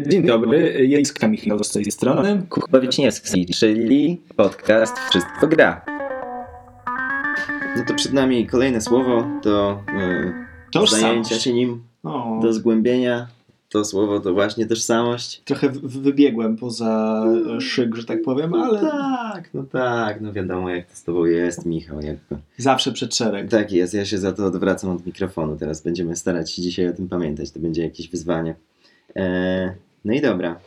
Dzień dobry, Jejska Michał z tej strony. Kuba Wieczniewski, czyli podcast Wszystko gra. No to przed nami kolejne słowo do e, zajęcia się nim, O, do zgłębienia. To słowo to właśnie tożsamość. trochę w- wybiegłem poza szyk, że tak powiem, No ale tak, no tak, no wiadomo jak to z tobą jest, Michał. Jakby. zawsze przed szereg. Tak jest, ja się za to odwracam od mikrofonu. Teraz będziemy starać się dzisiaj o tym pamiętać. To będzie jakieś wyzwanie. E, no i dobra.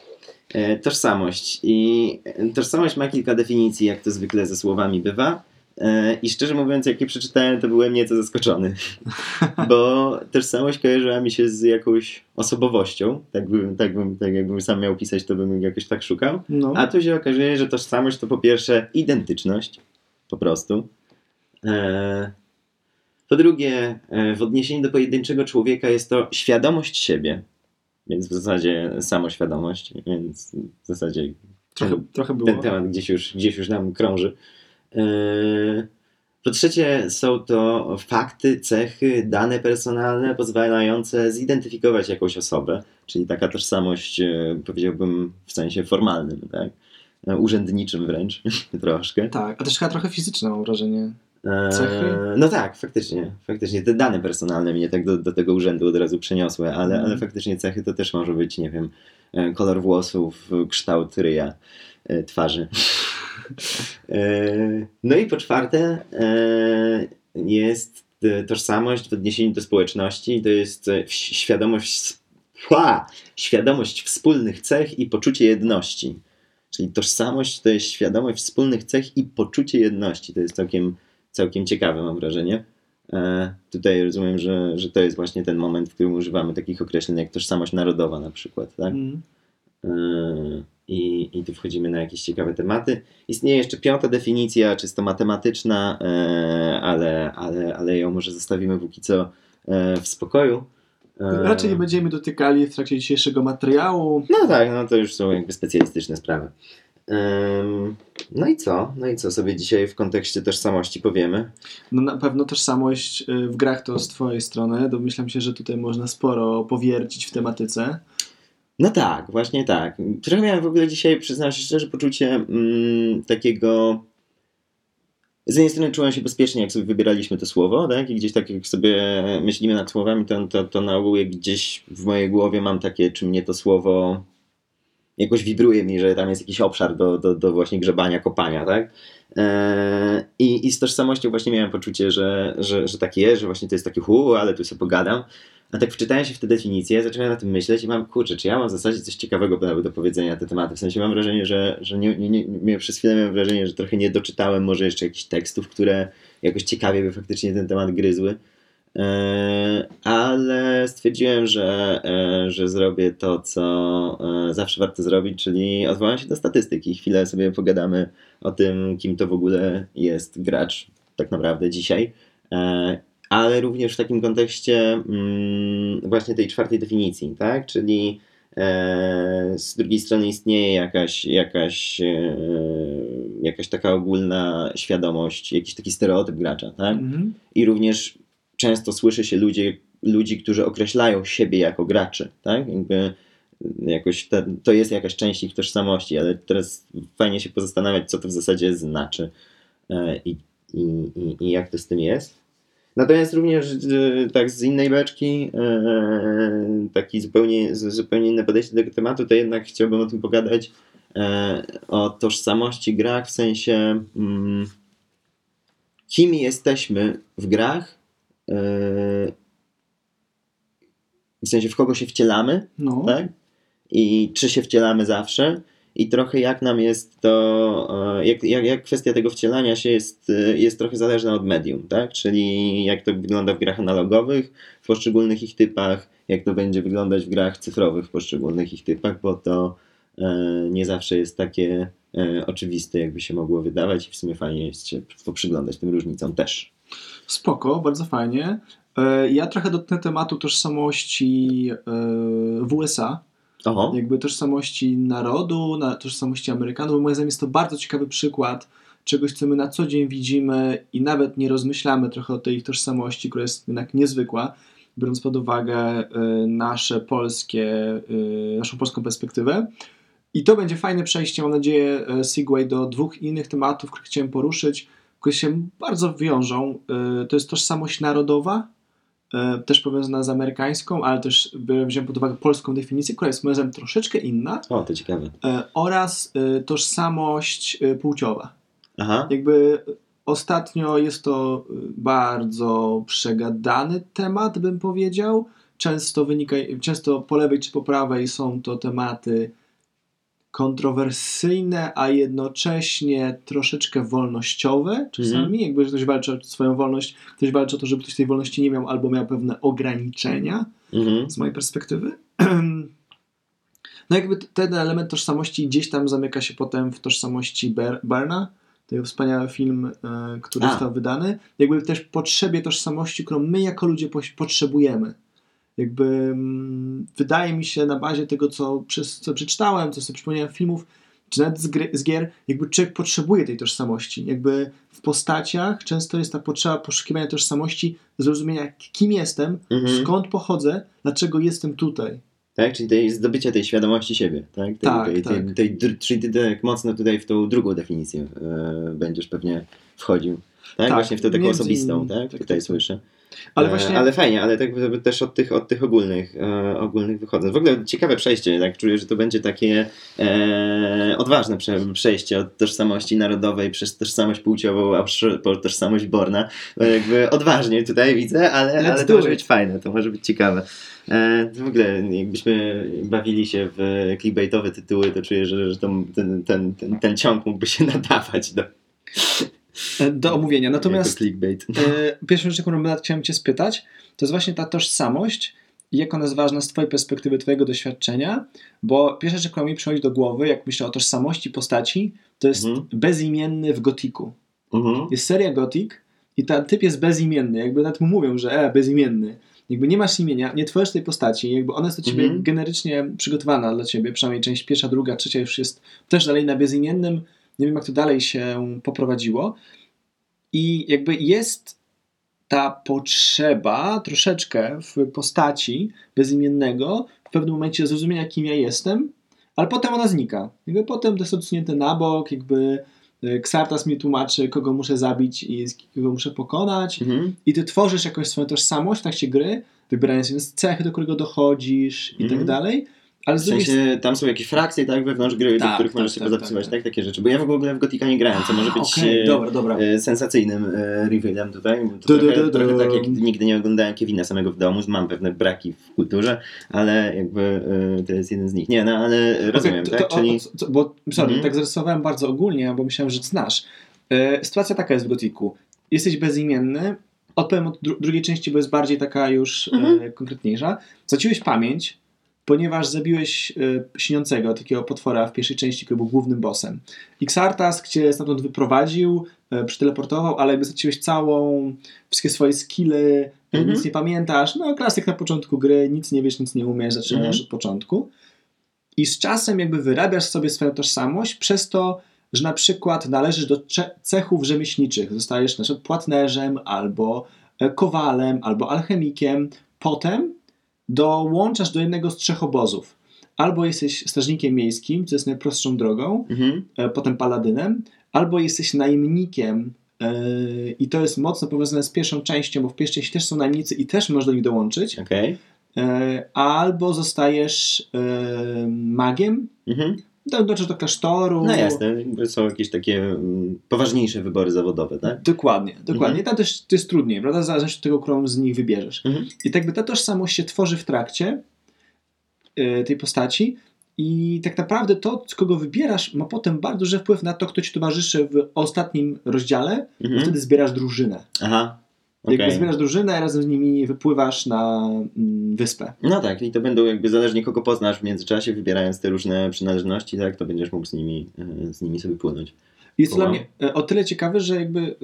E, tożsamość. I tożsamość ma kilka definicji, jak to zwykle ze słowami bywa. E, I szczerze mówiąc, jak je przeczytałem, to byłem nieco zaskoczony. Bo tożsamość kojarzyła mi się z jakąś osobowością. Tak, bym, tak, bym, tak jakbym sam miał pisać, to bym jakoś tak szukał. No. A tu się okazuje, że tożsamość to po pierwsze identyczność, po prostu. Po drugie, w odniesieniu do pojedynczego człowieka jest to świadomość siebie, więc w zasadzie samoświadomość, więc w zasadzie trochę, trochę było. ten temat gdzieś już, gdzieś już nam krąży. E, Po trzecie, są to fakty, cechy, dane personalne pozwalające zidentyfikować jakąś osobę, czyli taka tożsamość, e, powiedziałbym, w sensie formalnym, tak? E, Urzędniczym wręcz troszkę. Tak, a też chyba trochę fizyczne mam wrażenie. E, Cechy? No tak, faktycznie. Faktycznie te dane personalne mnie tak do, do tego urzędu od razu przeniosły, ale, Mhm. ale faktycznie cechy to też może być, nie wiem, e, kolor włosów, kształt ryja, e, twarzy. E, No i po czwarte e, jest e, tożsamość w odniesieniu do społeczności, to jest e, świadomość, Pła! świadomość wspólnych cech i poczucie jedności. Czyli tożsamość to jest świadomość wspólnych cech i poczucie jedności. To jest całkiem, całkiem ciekawe, mam wrażenie. E, tutaj rozumiem, że, że to jest właśnie ten moment, w którym używamy takich określeń jak tożsamość narodowa na przykład. Tak? Mm. I, I tu wchodzimy na jakieś ciekawe tematy. Istnieje jeszcze piąta definicja, czysto matematyczna, yy, ale, ale, ale ją może zostawimy póki co w spokoju. Raczej nie będziemy dotykali w trakcie dzisiejszego materiału. No tak, no to już są jakby specjalistyczne sprawy. Ym, no i co? No i co sobie dzisiaj w kontekście tożsamości powiemy? No na pewno tożsamość y, w grach to z twojej strony. Domyślam się, że tutaj można sporo powiercić w tematyce. No tak, właśnie tak. Trochę miałem w ogóle dzisiaj, przyznam się szczerze, poczucie mm, takiego. Z jednej strony czułem się bezpiecznie, jak sobie wybieraliśmy to słowo, tak? I gdzieś tak jak sobie myślimy nad słowami, to, to, to na ogół gdzieś w mojej głowie mam takie, czy mnie to słowo jakoś wibruje mi, że tam jest jakiś obszar do, do, do właśnie grzebania, kopania, tak? Eee, i, I z tożsamością właśnie miałem poczucie, że, że, że tak jest, że właśnie to jest takie hu, ale tu sobie pogadam. A tak wczytałem się w te definicje, zacząłem na tym myśleć i mam, kurczę, czy ja mam w zasadzie coś ciekawego do, powiedzenia na te tematy. W sensie mam wrażenie, że, że nie, nie, nie, przez chwilę miałem wrażenie, że trochę nie doczytałem może jeszcze jakichś tekstów, które jakoś ciekawie by faktycznie ten temat gryzły. E, ale stwierdziłem, że, e, że zrobię to, co e, zawsze warto zrobić, czyli odwołam się do statystyki. Chwilę sobie pogadamy o tym, kim to w ogóle jest gracz tak naprawdę dzisiaj. Ale również w takim kontekście mm, właśnie tej czwartej definicji, tak? Czyli z drugiej strony istnieje jakaś, jakaś, jakaś taka ogólna świadomość, jakiś taki stereotyp gracza, tak? Mhm. I również często słyszy się ludzie, ludzi, którzy określają siebie jako graczy, tak? Jakby jakoś te, to jest jakaś część ich tożsamości, ale teraz fajnie się pozastanawiać, co to w zasadzie znaczy e, i, i, i, jak to z tym jest. Natomiast również e, tak z innej beczki, e, taki zupełnie, zupełnie inne podejście do tego tematu, to jednak chciałbym o tym pogadać, e, o tożsamości grach, w sensie mm, kim jesteśmy w grach, e, w sensie w kogo się wcielamy, No. tak? I czy się wcielamy zawsze? I trochę jak nam jest to, e, jak, jak, jak kwestia tego wcielania się jest, e, jest trochę zależna od medium, tak? Czyli jak to wygląda w grach analogowych, w poszczególnych ich typach, jak to będzie wyglądać w grach cyfrowych w poszczególnych ich typach, bo to e, nie zawsze jest takie oczywiste, jakby się mogło wydawać i w sumie fajnie jest się poprzyglądać tym różnicom też. Spoko, bardzo fajnie. E, Ja trochę dotknę tematu tożsamości e, w USA. Oho, jakby tożsamości narodu, na tożsamości Amerykanów. Moim zdaniem jest to bardzo ciekawy przykład czegoś, co my na co dzień widzimy i nawet nie rozmyślamy trochę o tej ich tożsamości, która jest jednak niezwykła. biorąc pod uwagę y, nasze polskie, naszą polską perspektywę. I to będzie fajne przejście, mam nadzieję, segue do dwóch innych tematów, które chciałem poruszyć, które się bardzo wiążą. Y, To jest tożsamość narodowa, y, też powiązana z amerykańską, ale też wziąłem pod uwagę polską definicję, która jest moim zdaniem troszeczkę inna, O, to ciekawe. y, oraz tożsamość płciowa. Aha. Jakby ostatnio jest to bardzo przegadany temat, bym powiedział. Często wynika, często po lewej czy po prawej są to tematy kontrowersyjne, a jednocześnie troszeczkę wolnościowe czasami. Jakby że ktoś walczy o swoją wolność, ktoś walczy o to, żeby ktoś tej wolności nie miał albo miał pewne ograniczenia Mhm. z mojej perspektywy. No jakby ten element tożsamości gdzieś tam zamyka się potem w tożsamości Ber- Barna, to jest wspaniały film, e, który A. został wydany. Jakby też potrzebie tożsamości, którą my jako ludzie potrzebujemy. Jakby mm, wydaje mi się na bazie tego, co, przez, co przeczytałem, co sobie przypomniałem filmów, czy nawet z, gry, z gier, jakby człowiek potrzebuje tej tożsamości. Jakby w postaciach często jest ta potrzeba poszukiwania tożsamości, zrozumienia kim jestem, Mhm. skąd pochodzę, dlaczego jestem tutaj. Tak, czyli tej, zdobycia tej świadomości siebie, tak? Tej, Tak, tej, tak. Tej, tej, czyli ty tak mocno tutaj w tą drugą definicję e, będziesz pewnie wchodził. Tak? Tak, Właśnie w tą taką osobistą, tak? Tak, Tutaj tak. słyszę. Ale E, właśnie ale fajnie, ale tak też od tych, od tych ogólnych, e, ogólnych wychodząc. W ogóle ciekawe przejście, tak czuję, że to będzie takie e, odważne prze, przejście od tożsamości narodowej przez tożsamość płciową, aż po tożsamość Borna. Jakby odważnie tutaj widzę, ale, Let's ale to może być fajne, to może być ciekawe. E, w ogóle jakbyśmy bawili się w clickbaitowe tytuły, to czuję, że, że ten, ten, ten, ten ciąg mógłby się nadawać do, do omówienia. Natomiast clickbait. e, pierwszą rzecz, którą chciałem Cię spytać, to jest właśnie ta tożsamość i jak ona jest ważna z Twojej perspektywy, Twojego doświadczenia, bo pierwsza rzecz, która mi przychodzi do głowy, jak myślę o tożsamości postaci, to jest Mhm. bezimienny w Gotiku. Mhm. Jest seria Gothic i ten typ jest bezimienny, jakby nawet mu mówią, że e, bezimienny. Jakby nie masz imienia, nie tworzysz tej postaci, jakby ona jest do ciebie Mhm. generycznie przygotowana dla ciebie, przynajmniej część pierwsza, druga, trzecia już jest też dalej na bezimiennym. Nie wiem, jak to dalej się poprowadziło. I jakby jest ta potrzeba troszeczkę w postaci bezimiennego w pewnym momencie zrozumienia, kim ja jestem, ale potem ona znika. Jakby potem to jest odsunięte na bok, jakby y, Xartas mi tłumaczy, kogo muszę zabić i kogo muszę pokonać. Mhm. I ty tworzysz jakąś swoją tożsamość w trakcie gry, wybierając jeden z cech, do którego dochodzisz i Mhm. tak dalej. Ale W z drugiej sensie tam są jakieś frakcje tak, wewnątrz gry, do Tak, których tak, możesz się tak, pozapisywać, tak, tak, takie rzeczy. Bo ja w ogóle w Gotika nie grałem, co może być Okej, e, dobra, dobra. e, sensacyjnym e, revealem tutaj. To trochę, trochę tak jak nigdy nie oglądałem Kevina samego w domu, mam pewne braki w kulturze, ale jakby e, to jest jeden z nich. Nie, no ale rozumiem, to- tak? to- Czyli... o- bo, sorry, Mhm. tak zarysowałem bardzo ogólnie, bo myślałem, że znasz. E, sytuacja taka jest w Gotiku. Jesteś bezimienny, odpowiem od dru- drugiej części, bo jest bardziej taka już Mhm. konkretniejsza. Zaciłeś pamięć, ponieważ zabiłeś e, śniącego takiego potwora w pierwszej części, który był głównym bossem. Xartas cię stamtąd wyprowadził, e, przyteleportował, ale jakby zaciłeś całą, wszystkie swoje skille, e, Mhm. nic nie pamiętasz. No, klasyk na początku gry, nic nie wiesz, nic nie umiesz, zaczynasz Mhm. od początku. I z czasem jakby wyrabiasz sobie swoją tożsamość przez to, że na przykład należysz do cechów rzemieślniczych. Zostajesz na przykład płatnerzem, albo e, kowalem, albo alchemikiem. Potem dołączasz do jednego z trzech obozów. Albo jesteś strażnikiem miejskim, co jest najprostszą drogą, Mhm. e, potem paladynem, albo jesteś najemnikiem e, i to jest mocno powiązane z pierwszą częścią, bo w pierwszej części też są najemnicy i też możesz do nich dołączyć. Okej. E, albo zostajesz e, magiem, Mhm. Dołączysz do klasztoru. No jasne, są jakieś takie mm, poważniejsze wybory zawodowe, tak? Dokładnie, dokładnie. Mhm. Tam też to jest trudniej, prawda? Zależy od tego, którą z nich wybierzesz. Mhm. I tak by ta tożsamość się tworzy w trakcie e, tej postaci i tak naprawdę to, kogo wybierasz, ma potem bardzo duży wpływ na to, kto ci towarzyszy w ostatnim rozdziale, bo Mhm. wtedy zbierasz drużynę. Aha. Jakby okej. zbierasz drużynę, razem z nimi wypływasz na mm, wyspę. No tak, i to będą jakby zależnie kogo poznasz w międzyczasie, wybierając te różne przynależności, tak, to będziesz mógł z nimi, e, z nimi sobie płynąć. Jest to dla mnie e, o tyle ciekawe, że jakby e,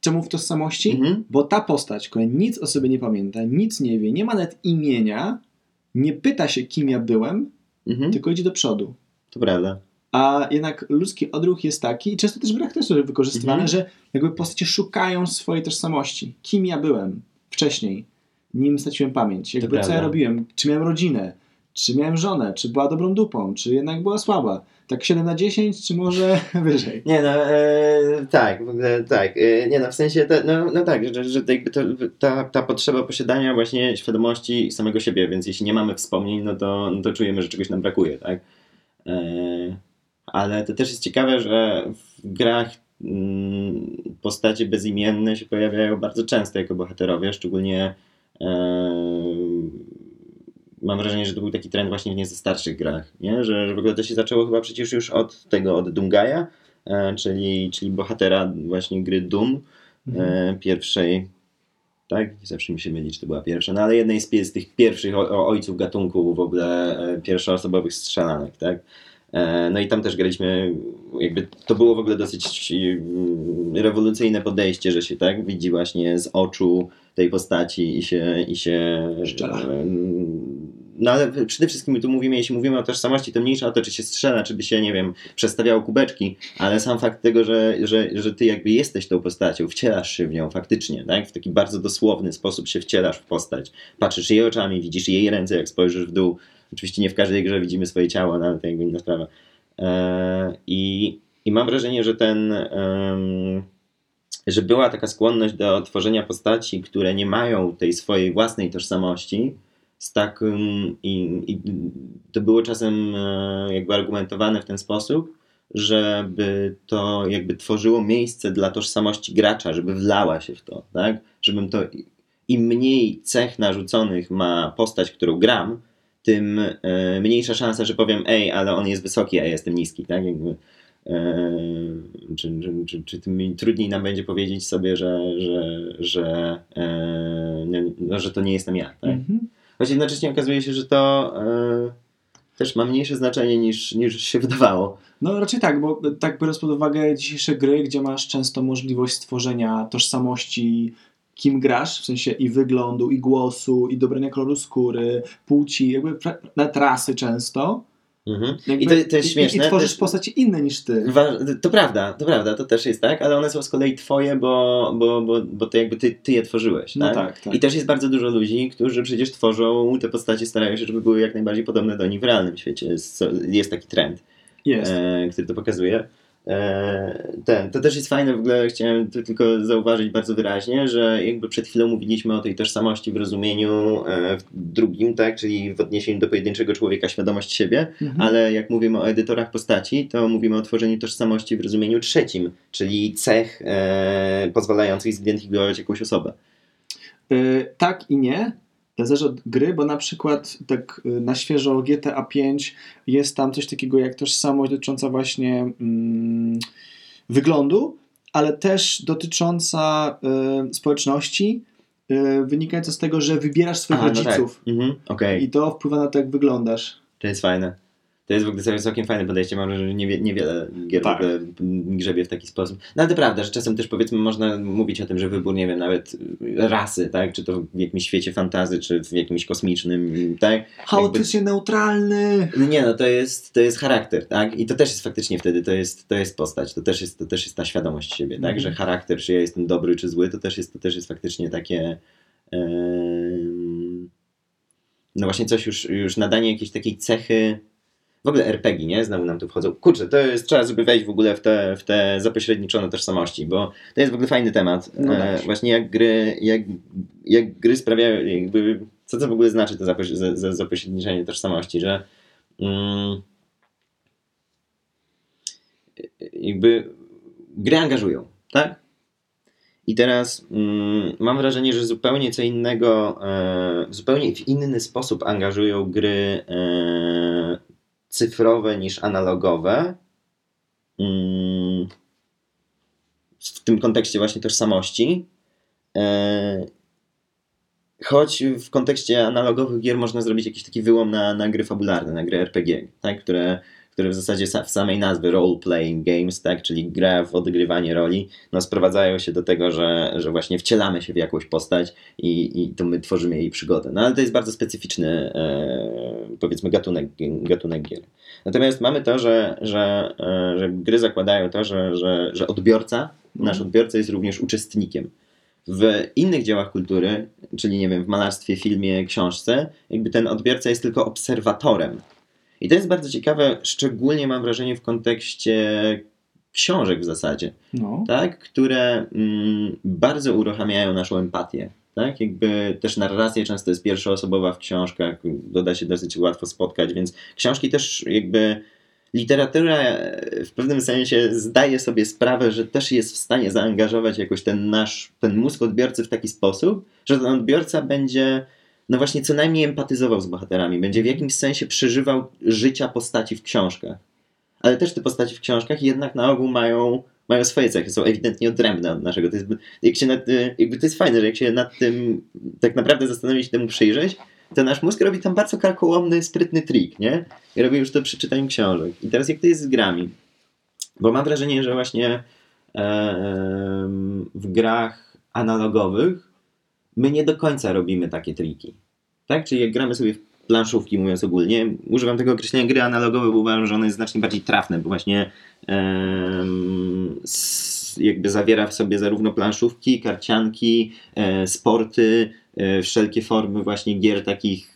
czemu w tożsamości? Mhm. Bo ta postać, która nic o sobie nie pamięta, nic nie wie, nie ma nawet imienia, nie pyta się, kim ja byłem, Mhm. tylko idzie do przodu. To prawda. A jednak ludzki odruch jest taki, i często też w grach też jest wykorzystywany, Mhm. że jakby postacie szukają swojej tożsamości. Kim ja byłem wcześniej. nim straciłem pamięć. Jakby co prawda. ja robiłem, czy miałem rodzinę, czy miałem żonę, czy była dobrą dupą, czy jednak była słaba. Tak 7 na 10, czy może wyżej. Nie no, e, tak, w ogóle tak. E, nie no, w sensie, no, no tak, że, że jakby to, ta, ta potrzeba posiadania właśnie świadomości samego siebie, więc jeśli nie mamy wspomnień, no to, no to czujemy, że czegoś nam brakuje, tak? E, ale to też jest ciekawe, że w grach mm, postacie bezimienne się pojawiają bardzo często jako bohaterowie, szczególnie e, mam wrażenie, że to był taki trend właśnie w nieco starszych grach, nie? Że, że w ogóle to się zaczęło chyba przecież już od tego, od Dungaja, e, czyli, czyli bohatera właśnie gry Doom e, pierwszej, tak? Zawsze mi się myli, czy to była pierwsza, no ale jednej z, z tych pierwszych o, o ojców gatunku w ogóle e, pierwszoosobowych strzelanek, tak? E, No i tam też graliśmy, jakby to było w ogóle dosyć mm, rewolucyjne podejście, że się tak widzi właśnie z oczu tej postaci i się, i się Strzela. mm, no ale przede wszystkim tu mówimy, jeśli mówimy o tożsamości, to mniejsza o to, czy się strzela, czy by się, nie wiem, przestawiało kubeczki, ale sam fakt tego, że, że, że ty jakby jesteś tą postacią, wcielasz się w nią faktycznie, tak? W taki bardzo dosłowny sposób się wcielasz w postać. Patrzysz jej oczami, widzisz jej ręce, jak spojrzysz w dół. Oczywiście nie w każdej grze widzimy swoje ciało, no ale to jakby inna sprawa. Eee, i, I mam wrażenie, że ten... że była taka skłonność do tworzenia postaci, które nie mają tej swojej własnej tożsamości, z takim i, i to było czasem e, jakby argumentowane w ten sposób, żeby to jakby tworzyło miejsce dla tożsamości gracza, żeby wlała się w to, tak? Żebym to im mniej cech narzuconych ma postać, którą gram, tym e, mniejsza szansa, że powiem, ej, ale on jest wysoki, a ja jestem niski, tak? Jakby, e, czy, czy, czy, czy tym trudniej nam będzie powiedzieć sobie, że, że, że, e, no, że to nie jestem ja, tak? Mhm. Choć jednocześnie okazuje się, że to też ma mniejsze znaczenie niż, niż się wydawało. No raczej tak, bo tak biorąc pod uwagę dzisiejsze gry, gdzie masz często możliwość stworzenia tożsamości, kim grasz, w sensie i wyglądu, i głosu, i dobrania koloru skóry, płci, jakby pra- nawet rasy często. Mhm. Jakby, I to, to jest śmieszne. I, i tworzysz też- postacie inne niż ty. To prawda, to prawda, to też jest tak, ale one są z kolei twoje, bo, bo, bo, bo to jakby ty, ty je tworzyłeś. No tak? tak, tak. I też jest bardzo dużo ludzi, którzy przecież tworzą te postacie, starają się, żeby były jak najbardziej podobne do nich w realnym świecie. Jest, jest taki trend. Jest. e, który to pokazuje. E, ten, to też jest fajne, w ogóle chciałem tu tylko zauważyć bardzo wyraźnie, że jakby przed chwilą mówiliśmy o tej tożsamości w rozumieniu e, w drugim, tak, czyli w odniesieniu do pojedynczego człowieka, świadomość siebie, Mhm. ale jak mówimy o edytorach postaci, to mówimy o tworzeniu tożsamości w rozumieniu trzecim, czyli cech e, pozwalających zidentyfikować jakąś osobę. Y, tak i nie. Zależy od gry, bo na przykład tak y, na świeżo GTA 5 jest tam coś takiego jak tożsamość dotycząca właśnie mm, wyglądu, ale też dotycząca y, społeczności, y, wynikająca z tego, że wybierasz swoich A, no tak. rodziców Mhm, Okej. i to wpływa na to, jak wyglądasz. To jest fajne. To jest w ogóle całkiem fajne podejście. Mam wrażenie, że niewie, niewiele gier Tak. grzebie w taki sposób. No ale to prawda, że czasem też powiedzmy można mówić o tym, że wybór, nie wiem, nawet rasy, tak? Czy to w jakimś świecie fantazy, czy w jakimś kosmicznym, tak? Chaotycznie neutralny. No Nie no, to jest, to jest charakter, tak? I to też jest faktycznie wtedy, to jest, to jest postać, to też jest, to też jest ta świadomość siebie, tak? Mhm. Że charakter, czy ja jestem dobry, czy zły, to też jest, to też jest faktycznie takie... em, no właśnie coś już, już nadanie jakiejś takiej cechy w ogóle RPG, nie? Znowu nam tu wchodzą. Kurczę, to jest, trzeba żeby wejść w ogóle w te, w te zapośredniczone tożsamości, bo to jest w ogóle fajny temat. No e, właśnie jak gry, jak, jak gry sprawiają, jakby, co to w ogóle znaczy to zapoś, za, za, zapośredniczenie tożsamości, że mm, jakby gry angażują, tak? I teraz mm, mam wrażenie, że zupełnie co innego, e, zupełnie w inny sposób angażują gry e, cyfrowe niż analogowe. Mm, w tym kontekście właśnie tożsamości. E, choć w kontekście analogowych gier można zrobić jakiś taki wyłom na, na gry fabularne, na gry RPG, tak? które, które w zasadzie sa- w samej nazwy role-playing games, tak? czyli gra w odgrywanie roli, no sprowadzają się do tego, że, że właśnie wcielamy się w jakąś postać i, i to my tworzymy jej przygodę. No ale to jest bardzo specyficzny, e, powiedzmy, gatunek, gatunek gier. Natomiast mamy to, że, że, e, że gry zakładają to, że, że, że odbiorca, nasz odbiorca jest również uczestnikiem. W innych dziełach kultury, czyli nie wiem, w malarstwie, filmie, książce, jakby ten odbiorca jest tylko obserwatorem. I to jest bardzo ciekawe, szczególnie mam wrażenie w kontekście książek w zasadzie, No. tak? które mm, bardzo uruchamiają naszą empatię. Tak? Jakby też narracja często jest pierwszoosobowa w książkach, doda się dosyć łatwo spotkać, więc książki też jakby literatura w pewnym sensie zdaje sobie sprawę, że też jest w stanie zaangażować jakoś ten nasz, ten mózg odbiorcy w taki sposób, że ten odbiorca będzie no właśnie co najmniej empatyzował z bohaterami, będzie w jakimś sensie przeżywał życia postaci w książkach. Ale też te postaci w książkach jednak na ogół mają, mają swoje cechy, są ewidentnie odrębne od naszego. To jest, jak się nad, jakby to jest fajne, że jak się nad tym tak naprawdę zastanowić temu przyjrzeć, to nasz mózg robi tam bardzo karkołomny, sprytny trik, nie? I robi już to przy czytaniu książek. I teraz jak to jest z grami? Bo mam wrażenie, że właśnie e, w grach analogowych my nie do końca robimy takie triki. Tak? Czyli jak gramy sobie w planszówki, mówiąc ogólnie, używam tego określenia gry analogowe, bo uważam, że ono jest znacznie bardziej trafne, bo właśnie jakby zawiera w sobie zarówno planszówki, karcianki, e, sporty, e, wszelkie formy właśnie gier takich,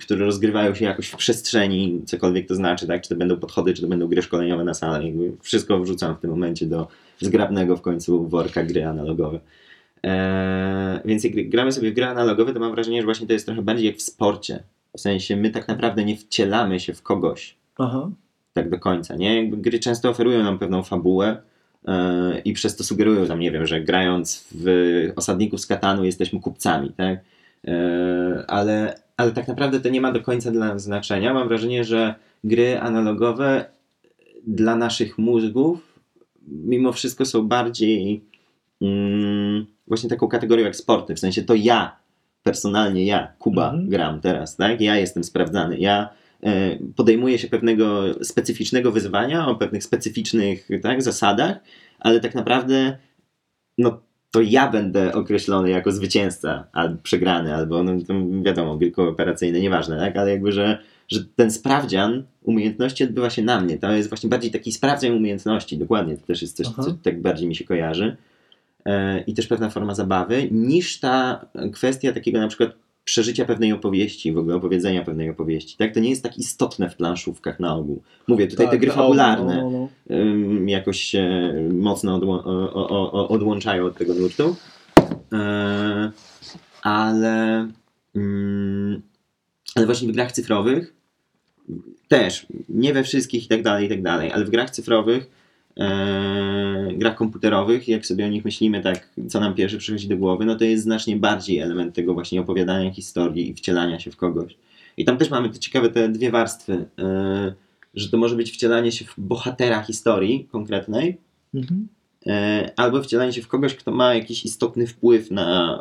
które rozgrywają się jakoś w przestrzeni, cokolwiek to znaczy, tak? czy to będą podchody, czy to będą gry szkoleniowe na salę. Jakby wszystko wrzucam w tym momencie do zgrabnego w końcu worka gry analogowe. Eee, więc jak gramy sobie w gry analogowe, to mam wrażenie, że właśnie to jest trochę bardziej jak w sporcie. W sensie my tak naprawdę nie wcielamy się w kogoś Aha. tak do końca, nie? Jakby gry często oferują nam pewną fabułę e, i przez to sugerują nam, nie wiem, że grając w Osadników z Katanu jesteśmy kupcami, tak? E, ale, ale tak naprawdę to nie ma do końca dla nas znaczenia. Mam wrażenie, że gry analogowe dla naszych mózgów mimo wszystko są bardziej mm, właśnie taką kategorią jak sporty, w sensie to ja, personalnie ja, Kuba, Mhm. gram teraz, tak? Ja jestem sprawdzany, ja e, podejmuję się pewnego specyficznego wyzwania o pewnych specyficznych tak, zasadach, ale tak naprawdę no, to ja będę określony jako zwycięzca, albo przegrany, albo no, wiadomo, gry kooperacyjne, nieważne, tak? ale jakby, że, że ten sprawdzian umiejętności odbywa się na mnie. To jest właśnie bardziej taki sprawdzian umiejętności, dokładnie, to też jest coś, Aha. co tak bardziej mi się kojarzy. E, I też pewna forma zabawy, niż ta kwestia takiego na przykład przeżycia pewnej opowieści, w ogóle opowiedzenia pewnej opowieści. Tak? To nie jest tak istotne w planszówkach na ogół. Mówię, tutaj te Tak, gry no, fabularne no, no, no. jakoś się mocno odło- o, o, o, odłączają od tego nurtu. E, ale, mm, ale właśnie w grach cyfrowych też, nie we wszystkich i tak dalej, i tak dalej, ale w grach cyfrowych, e, grach komputerowych, jak sobie o nich myślimy, tak, co nam pierwsze przychodzi do głowy, no to jest znacznie bardziej element tego właśnie opowiadania historii i wcielania się w kogoś. I tam też mamy te ciekawe te dwie warstwy, e, że to może być wcielanie się w bohatera historii konkretnej, Mhm. e, albo wcielanie się w kogoś, kto ma jakiś istotny wpływ na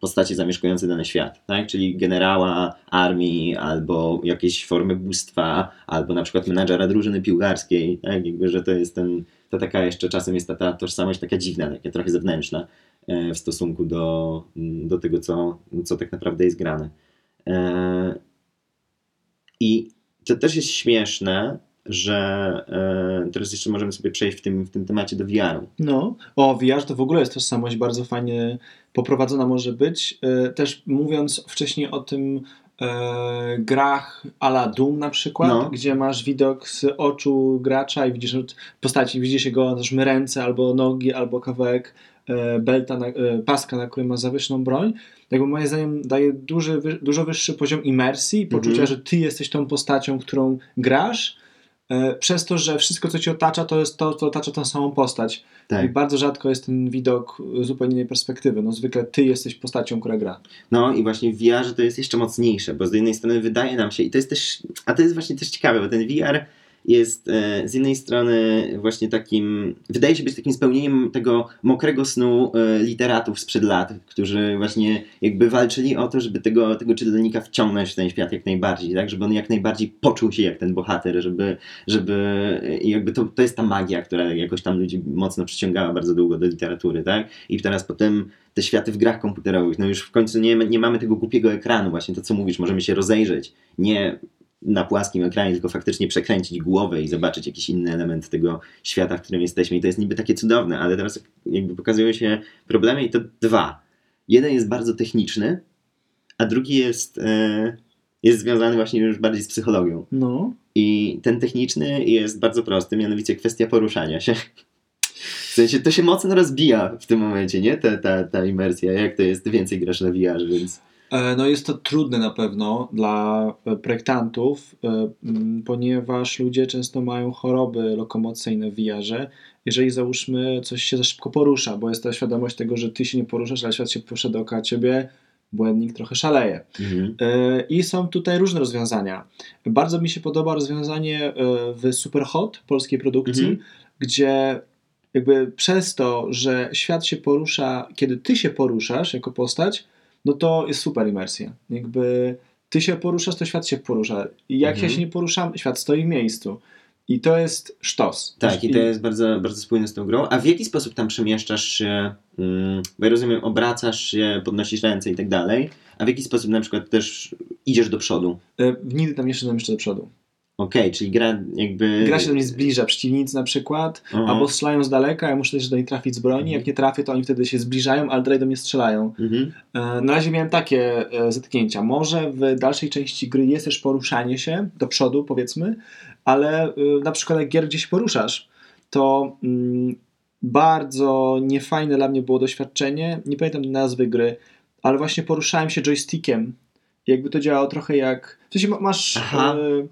postacie zamieszkujące dany świat, tak? czyli generała armii, albo jakieś formy bóstwa, albo na przykład menadżera drużyny piłkarskiej, tak? jakby, że to jest ten, to taka jeszcze czasem jest ta, ta tożsamość taka dziwna, taka trochę zewnętrzna e, w stosunku do, mm, do tego, co, co tak naprawdę jest grane. E, I to też jest śmieszne, że e, teraz jeszcze możemy sobie przejść w tym, w tym temacie do VR-u. No, o VR to w ogóle jest tożsamość bardzo fajnie poprowadzona może być. E, Też mówiąc wcześniej o tym e, grach a la Doom na przykład, No. gdzie masz widok z oczu gracza i widzisz postaci, widzisz jego załóżmy ręce albo nogi, albo kawałek e, belta, na, e, paska, na którym ma zawieszoną broń. Jakby moim zdaniem daje duży, wy, dużo wyższy poziom imersji i poczucia, Mhm. że ty jesteś tą postacią, którą grasz, przez to, że wszystko, co ci otacza, to jest to, co otacza tą samą postać. I bardzo rzadko jest ten widok zupełnie innej perspektywy. No zwykle ty jesteś postacią, która gra. No i właśnie w VR to jest jeszcze mocniejsze, bo z jednej strony wydaje nam się, i to jest też, a to jest właśnie też ciekawe, bo ten VR jest e, z jednej strony właśnie takim, wydaje się być takim spełnieniem tego mokrego snu e, literatów sprzed lat, którzy właśnie jakby walczyli o to, żeby tego, tego czytelnika wciągnąć w ten świat jak najbardziej, tak, żeby on jak najbardziej poczuł się jak ten bohater, żeby, żeby jakby to, to jest ta magia, która jakoś tam ludzi mocno przyciągała bardzo długo do literatury, tak, i teraz potem te światy w grach komputerowych, no już w końcu nie, nie mamy tego głupiego ekranu, właśnie to co mówisz, możemy się rozejrzeć, nie na płaskim ekranie, tylko faktycznie przekręcić głowę i zobaczyć jakiś inny element tego świata, w którym jesteśmy. I to jest niby takie cudowne, ale teraz jakby pokazują się problemy i to dwa. Jeden jest bardzo techniczny, a drugi jest, e, jest związany właśnie już bardziej z psychologią. No. I ten techniczny jest bardzo prosty, mianowicie kwestia poruszania się. W sensie to się mocno rozbija w tym momencie, nie? Ta, ta, ta imersja, jak to jest, więcej grasz na VR, więc... E, No jest to trudne na pewno dla e, projektantów, e, ponieważ ludzie często mają choroby lokomocyjne w VR-ze. Jeżeli załóżmy coś się za szybko porusza, bo jest ta świadomość tego, że ty się nie poruszasz, ale świat się porusza dookoła ciebie, błędnik trochę szaleje. Mhm. I są tutaj różne rozwiązania. Bardzo mi się podoba rozwiązanie w Superhot polskiej produkcji, Mhm. gdzie jakby przez to, że świat się porusza, kiedy ty się poruszasz jako postać, no to jest super imersja. Jakby ty się poruszasz, to świat się porusza. I jak Mhm. ja się nie poruszam, świat stoi w miejscu. I to jest sztos. Tak, i to jest bardzo, bardzo spójne z tą grą. A w jaki sposób tam przemieszczasz się? mm, Bo ja rozumiem, obracasz się, podnosisz ręce i tak dalej. A w jaki sposób na przykład też idziesz do przodu? E, Nigdy tam nie szedłem jeszcze do przodu. Okej, czyli gra jakby... Gra się do mnie zbliża, przeciwnicy na przykład, Aha. albo strzelają z daleka, ja muszę też do nich trafić z broni. Jak nie trafię, to oni wtedy się zbliżają, ale dalej do mnie strzelają. Mhm. E, Na razie miałem takie e, zetknięcia. Może w dalszej części gry jest też poruszanie się do przodu, powiedzmy, ale e, na przykład jak gier, gdzie się poruszasz, to mm, bardzo niefajne dla mnie było doświadczenie. Nie pamiętam nazwy gry, ale właśnie poruszałem się joystickiem. Jakby to działało trochę jak. W sensie ma- masz. Aha. E,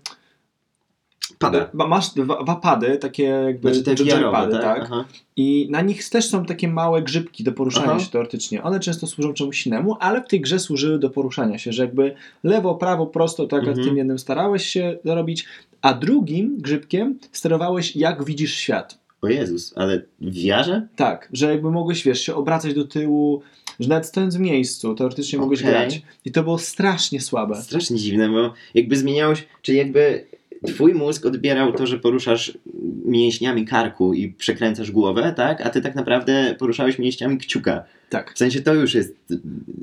Pada. ma- masz dwa, dwa pady, takie jakby Znaczy te VR-owe, tak? tak? I na nich też są takie małe grzybki do poruszania Aha. się teoretycznie. One często służą czemuś innemu, ale w tej grze służyły do poruszania się, że jakby lewo, prawo, prosto, tak Mhm. tym jednym starałeś się zrobić, a drugim grzybkiem sterowałeś jak widzisz świat. O Jezus, ale w wiarze? Tak, że jakby mogłeś, wiesz, się obracać do tyłu, że nawet stojąc w miejscu, teoretycznie mogłeś Okej. grać. I to było strasznie słabe. Strasznie dziwne, bo jakby zmieniałeś, czyli jakby twój mózg odbierał to, że poruszasz mięśniami karku i przekręcasz głowę, tak? A ty tak naprawdę poruszałeś mięśniami kciuka. Tak. W sensie to już jest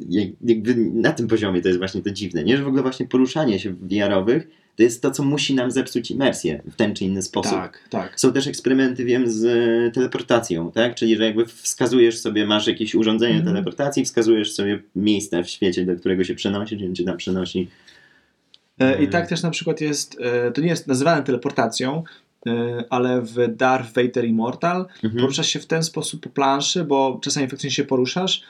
jak- jakby na tym poziomie to jest właśnie to dziwne, nie? Że w ogóle właśnie poruszanie się w VR-owych to jest to, co musi nam zepsuć imersję w ten czy inny sposób. Tak, tak. Są też eksperymenty, wiem, z e, teleportacją, tak? Czyli, że jakby wskazujesz sobie, masz jakieś urządzenie Mhm. teleportacji, wskazujesz sobie miejsce w świecie, do którego się przenosisz, i cię tam przenosi. E, I tak też na przykład jest, e, to nie jest nazywane teleportacją, e, ale w Darth Vader Immortal Mhm. poruszasz się w ten sposób po planszy, bo czasami faktycznie się poruszasz,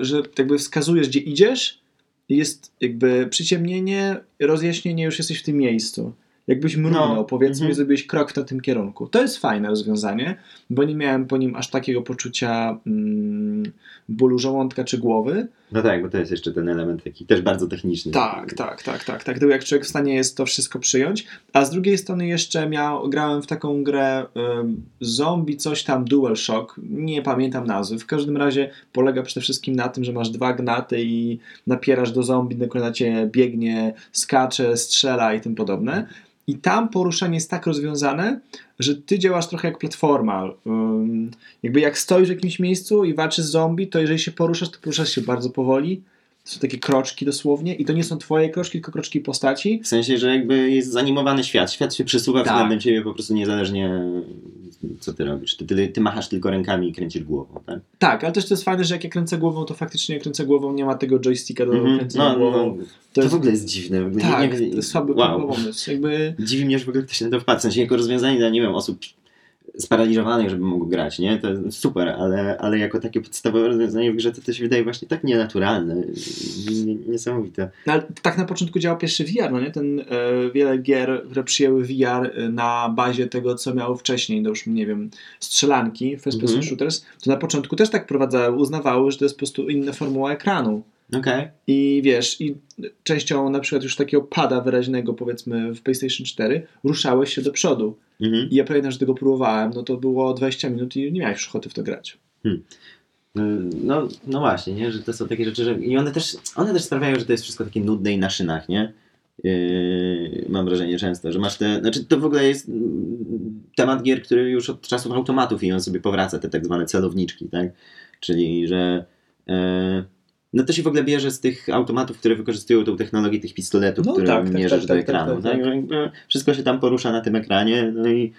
że jakby wskazujesz, gdzie idziesz, i jest jakby przyciemnienie, rozjaśnienie, już jesteś w tym miejscu. Jakbyś mrugnął, No, powiedzmy, mhm. zrobiłeś krok w tym kierunku. To jest fajne rozwiązanie, bo nie miałem po nim aż takiego poczucia mm, bólu żołądka czy głowy. No tak, bo to jest jeszcze ten element taki też bardzo techniczny. Tak, tak, tak, tak. Tak, jak człowiek w stanie jest to wszystko przyjąć. A z drugiej strony jeszcze miał, grałem w taką grę ym, zombie, coś tam DualShock, nie pamiętam nazwy. W każdym razie polega przede wszystkim na tym, że masz dwa gnaty i napierasz do zombie, na ciebie biegnie, skacze, strzela i tym podobne. I tam poruszanie jest tak rozwiązane, że ty działasz trochę jak platforma. Jakby jak stoisz w jakimś miejscu i walczysz z zombie, to jeżeli się poruszasz, to poruszasz się bardzo powoli. Są takie kroczki dosłownie i to nie są twoje kroczki, tylko kroczki postaci. W sensie, że jakby jest zanimowany świat. Świat się przesuwa Tak. względem ciebie po prostu niezależnie co ty robisz. Ty, ty, ty machasz tylko rękami i kręcisz głową, tak? Tak, ale też to jest fajne, że jak ja kręcę głową, to faktycznie jak kręcę głową nie ma tego joysticka do Mhm. kręcenia No, głową. no, to, jest, w ogóle jest dziwne. Ogóle nie- tak, nie, to jest słaby wow. pomysł. Jakby, Dziwi mnie, że w ogóle ktoś na to wpadł. W sensie jako rozwiązanie dla, nie wiem, osób sparaliżowanych, żeby mogły grać, nie? To jest super, ale, ale jako takie podstawowe rozwiązanie w grze to, to się wydaje właśnie tak nienaturalne. Niesamowite. no, ale tak na początku działał pierwszy VR, no nie? Ten, e, wiele gier, które przyjęły VR e, na bazie tego, co miało wcześniej, to już nie wiem, strzelanki, first person Mhm. shooters, to na początku też tak prowadzały, uznawały, że to jest po prostu inna formuła ekranu. Okej. I wiesz, i częścią na przykład już takiego pada wyraźnego, powiedzmy w PlayStation 4, ruszałeś się do przodu. Mhm. I ja pamiętam, że tego próbowałem, no to było 20 minut i nie miałeś już ochoty w to grać. No, no właśnie, nie? że to są takie rzeczy, że i one też, one też sprawiają, że to jest wszystko takie nudne i na szynach, nie? Yy, mam wrażenie często, że masz te, znaczy to w ogóle jest mm, temat gier, który już od czasów automatów i on sobie powraca, te tak zwane celowniczki, tak? Czyli, że e, no to się w ogóle bierze z tych automatów, które wykorzystują tą technologię tych pistoletów, No które tak, tak, mierzysz tak, do tak, ekranu. tak, Tak, tak, tak. Wszystko się tam porusza na tym ekranie, no i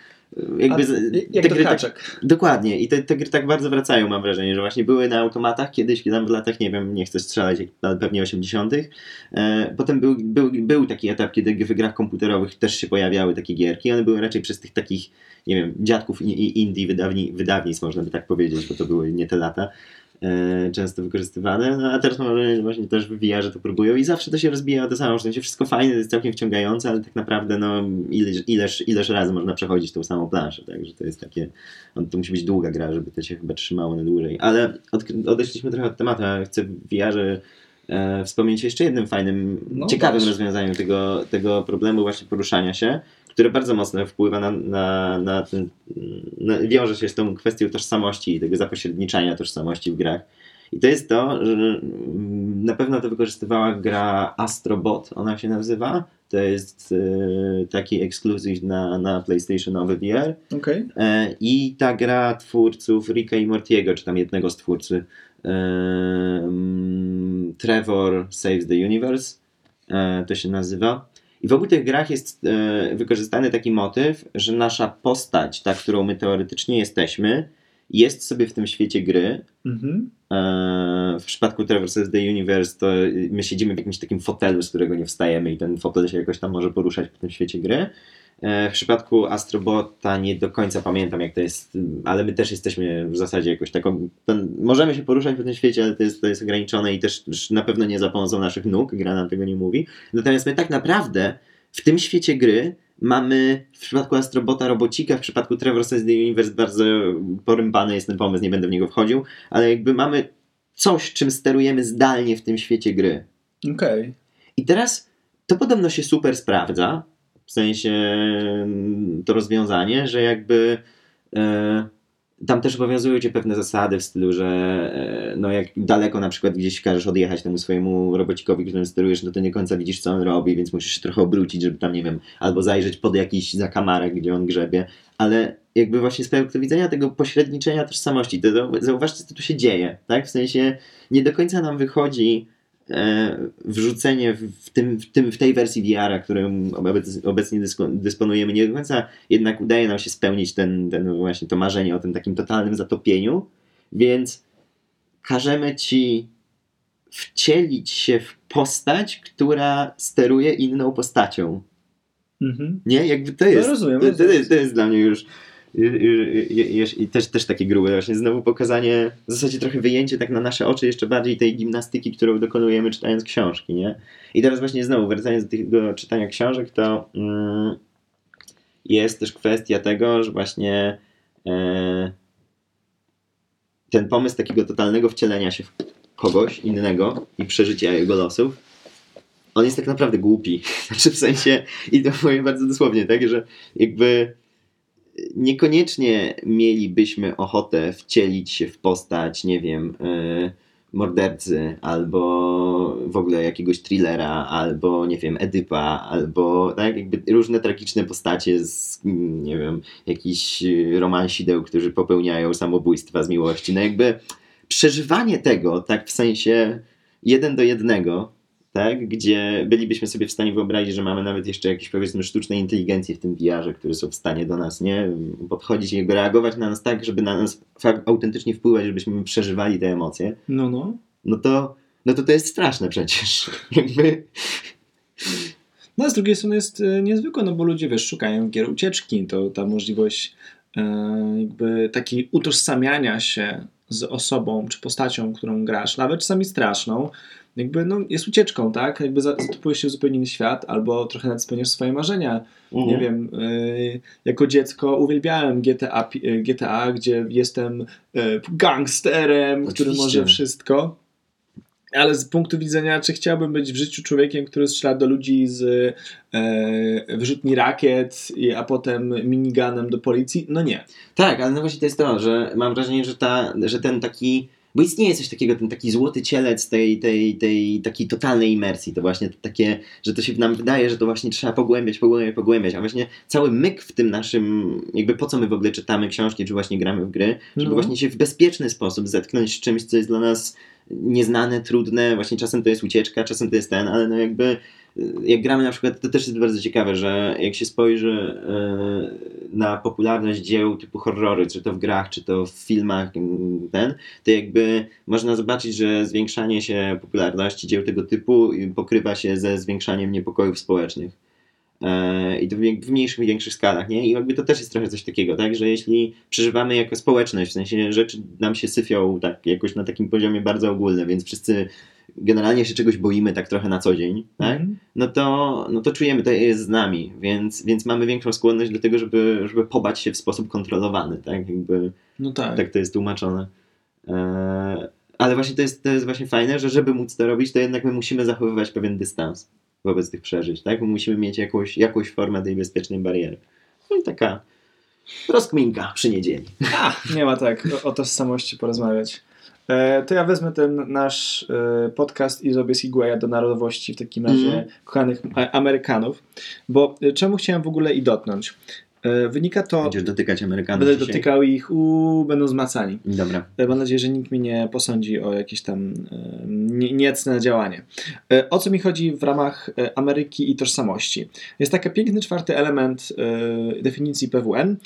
jakby A, jak te gry tak. Dokładnie. I te, te gry tak bardzo wracają, mam wrażenie, że właśnie były na automatach kiedyś, tam w latach, nie wiem, nie chcę strzelać, pewnie 80. E, potem był, był, był taki etap, kiedy w grach komputerowych też się pojawiały takie gierki. One były raczej przez tych takich, nie wiem, dziadków i, i indie wydawni, wydawnictw, można by tak powiedzieć, bo to były nie te lata. E, często wykorzystywane, no a teraz mam wrażenie, że właśnie też w VR-ze to próbują i zawsze to się rozbija o to samo, że to się wszystko fajne, to jest całkiem wciągające, ale tak naprawdę no ileż, ileż, ileż razy można przechodzić tą samą planszę, także to jest takie, no, to musi być długa gra, żeby to się chyba trzymało na dłużej, ale od, odeszliśmy trochę od tematu, a chcę w VR-ze e, wspomnieć jeszcze jednym fajnym, No ciekawym właśnie. rozwiązaniu tego, tego problemu właśnie poruszania się, które bardzo mocno wpływa na, na, na ten, na, wiąże się z tą kwestią tożsamości i tego zapośredniczania tożsamości w grach. I to jest to, że na pewno to wykorzystywała gra Astrobot, ona się nazywa. To jest e, taki ekskluzyw na, na PlayStationowy VR. Okej. E, I ta gra twórców Ricka i Mortiego, czy tam jednego z twórcy, e, mm, Trevor Saves the Universe, e, to się nazywa. I w obu tych grach jest e, wykorzystany taki motyw, że nasza postać, ta, którą my teoretycznie jesteśmy, jest sobie w tym świecie gry. Mhm. E, w przypadku Trevor Saves the Universe to my siedzimy w jakimś takim fotelu, z którego nie wstajemy i ten fotel się jakoś tam może poruszać po tym świecie gry. E, W przypadku Astrobota nie do końca pamiętam jak to jest, ale my też jesteśmy w zasadzie jakoś taką, ten, możemy się poruszać po tym świecie, ale to jest, to jest ograniczone i też na pewno nie za pomocą naszych nóg, gra nam tego nie mówi. Natomiast my tak naprawdę w tym świecie gry mamy w przypadku Astrobota robocika, w przypadku Trevor Says the Universe bardzo porąbany jest ten pomysł, nie będę w niego wchodził, ale jakby mamy coś, czym sterujemy zdalnie w tym świecie gry. Okej. I teraz to podobno się super sprawdza, w sensie to rozwiązanie, że jakby e, tam też obowiązują cię pewne zasady w stylu, że e, no jak daleko na przykład gdzieś każesz odjechać temu swojemu robocikowi, którym sterujesz, no to nie końca widzisz co on robi, więc musisz się trochę obrócić, żeby tam, nie wiem, albo zajrzeć pod jakiś zakamarek, gdzie on grzebie, ale jakby właśnie z punktu widzenia tego pośredniczenia tożsamości, to, zauważcie, co tu się dzieje, tak? W sensie nie do końca nam wychodzi wrzucenie w, tym, w, tym, w tej wersji VR-a, którą obec, obecnie dysponujemy, nie do końca jednak udaje nam się spełnić ten, ten właśnie to marzenie o tym takim totalnym zatopieniu, więc każemy ci wcielić się w postać, która steruje inną postacią. Mhm. Nie? Jakby to jest. rozumiem, to, to, rozumiem. jest, to jest dla mnie już. Już- już- I też, też takie grube, właśnie znowu pokazanie, w zasadzie trochę wyjęcie tak na nasze oczy jeszcze bardziej tej gimnastyki, którą dokonujemy czytając książki, nie? I teraz właśnie znowu, wracając do tego czytania książek, to mm, jest też kwestia tego, że właśnie e, ten pomysł takiego totalnego wcielenia się w kogoś innego i przeżycia jego losów, on jest tak naprawdę głupi. Znaczy w sensie, i to powiem bardzo dosłownie, tak, że jakby niekoniecznie mielibyśmy ochotę wcielić się w postać, nie wiem, yy, mordercy, albo w ogóle jakiegoś thrillera, albo nie wiem, Edypa, albo tak, jakby różne tragiczne postacie z, nie wiem, jakichś romansideł, którzy popełniają samobójstwa z miłości. No jakby przeżywanie tego, tak w sensie jeden do jednego, tak, gdzie bylibyśmy sobie w stanie wyobrazić, że mamy nawet jeszcze jakieś powiedzmy sztuczne inteligencje w tym VR-ze, które są w stanie do nas, nie, podchodzić i reagować na nas tak, żeby na nas autentycznie wpływać, żebyśmy przeżywali te emocje, No, no. no to, no to to jest straszne przecież. Jakby, No a z drugiej strony jest e, niezwykłe, no bo ludzie, wiesz, szukają gier ucieczki, to ta możliwość e, jakby takiej utożsamiania się z osobą czy postacią, którą grasz, nawet czasami straszną, jakby no, jest ucieczką, tak? Jakby za- zatopujesz się w zupełnie inny świat, albo trochę nawet spełniasz swoje marzenia. Nie Mhm. wiem, y, jako dziecko uwielbiałem GTA, y, GTA gdzie jestem y, gangsterem, który Oczywiście. może wszystko. Ale z punktu widzenia, czy chciałbym być w życiu człowiekiem, który strzela do ludzi z e, wyrzutni rakiet, i- a potem miniganem do policji? No nie. Tak, ale no właśnie to jest to, że mam wrażenie, że, ta, że ten taki bo istnieje coś takiego, ten taki złoty cielec tej, tej, tej takiej totalnej imersji, to właśnie takie, że to się nam wydaje, że to właśnie trzeba pogłębiać, pogłębiać, pogłębiać, a właśnie cały myk w tym naszym, jakby po co my w ogóle czytamy książki, czy właśnie gramy w gry, żeby No. właśnie się w bezpieczny sposób zetknąć z czymś, co jest dla nas nieznane, trudne, właśnie czasem to jest ucieczka, czasem to jest ten, ale no jakby jak gramy na przykład, to też jest bardzo ciekawe, że jak się spojrzy y, na popularność dzieł typu horrory, czy to w grach, czy to w filmach, y, ten, to jakby można zobaczyć, że zwiększanie się popularności dzieł tego typu pokrywa się ze zwiększaniem niepokojów społecznych. E, I to w mniejszych i większych skalach, nie? I jakby to też jest trochę coś takiego, tak? Że jeśli przeżywamy jako społeczność, w sensie rzeczy nam się syfią tak jakoś na takim poziomie bardzo ogólnym, więc wszyscy generalnie się czegoś boimy tak trochę na co dzień, tak? Mhm. no to, no to czujemy, to jest z nami, więc, więc mamy większą skłonność do tego, żeby, żeby pobać się w sposób kontrolowany, tak? Jakby, No tak. tak to jest tłumaczone. Eee, ale właśnie to jest, to jest właśnie fajne, że żeby móc to robić, to jednak my musimy zachowywać pewien dystans wobec tych przeżyć, tak? Musimy mieć jakąś, jakąś formę tej bezpiecznej bariery. No i taka rozkminka przy niedzieli. A, nie ma tak o, o tożsamości porozmawiać. E, to ja wezmę ten nasz e, podcast i zrobię Segwaya do narodowości w takim razie Mhm. kochanych a- Amerykanów. Bo e, czemu chciałem w ogóle i dotknąć? E, wynika to, Będziesz dotykać Amerykanów będę dzisiaj? dotykał ich, u, będą zmacani. Dobra. E, Mam nadzieję, że nikt mnie nie posądzi o jakieś tam e, nie- niecne działanie. E, O co mi chodzi w ramach Ameryki i tożsamości? Jest taki piękny czwarty element e, definicji PWN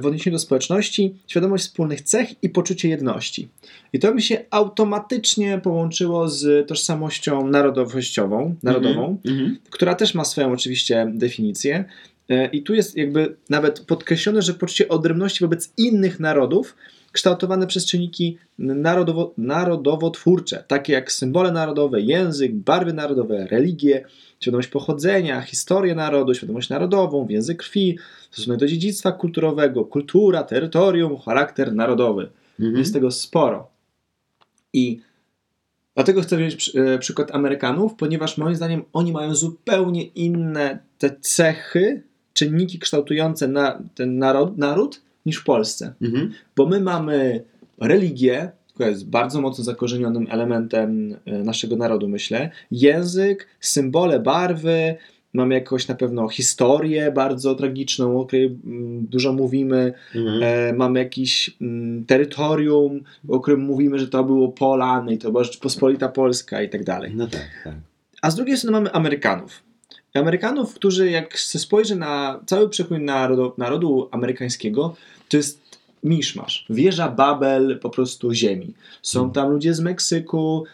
w odniesieniu do społeczności, świadomość wspólnych cech i poczucie jedności. I to mi się automatycznie połączyło z tożsamością narodowościową, narodową, Mhm. która też ma swoją oczywiście definicję. E, I tu jest jakby nawet podkreślone, że poczucie odrębności wobec innych narodów kształtowane przez czynniki narodowo, narodowo-twórcze, takie jak symbole narodowe, język, barwy narodowe, religie, świadomość pochodzenia, historię narodu, świadomość narodową, więzy krwi, stosunek do dziedzictwa kulturowego, kultura, terytorium, charakter narodowy. Mhm. Jest tego sporo. I dlatego chcę wziąć e, przykład Amerykanów, ponieważ moim zdaniem oni mają zupełnie inne te cechy, czynniki kształtujące na, ten naród, naród niż w Polsce. Mhm. Bo my mamy religię, która jest bardzo mocno zakorzenionym elementem e, naszego narodu, myślę. Język, symbole, barwy. Mamy jakąś na pewno historię bardzo tragiczną, o której mm, dużo mówimy. Mhm. E, mamy jakieś mm, terytorium, o którym mówimy, że to było Polany, i to była Rzeczpospolita Polska i tak dalej. No tak, tak. A z drugiej strony mamy Amerykanów. Amerykanów, którzy jak się spojrzy na cały przekrój narodu, narodu amerykańskiego, to jest miszmasz. Wieża Babel po prostu ziemi. Są Mhm. tam ludzie z Meksyku,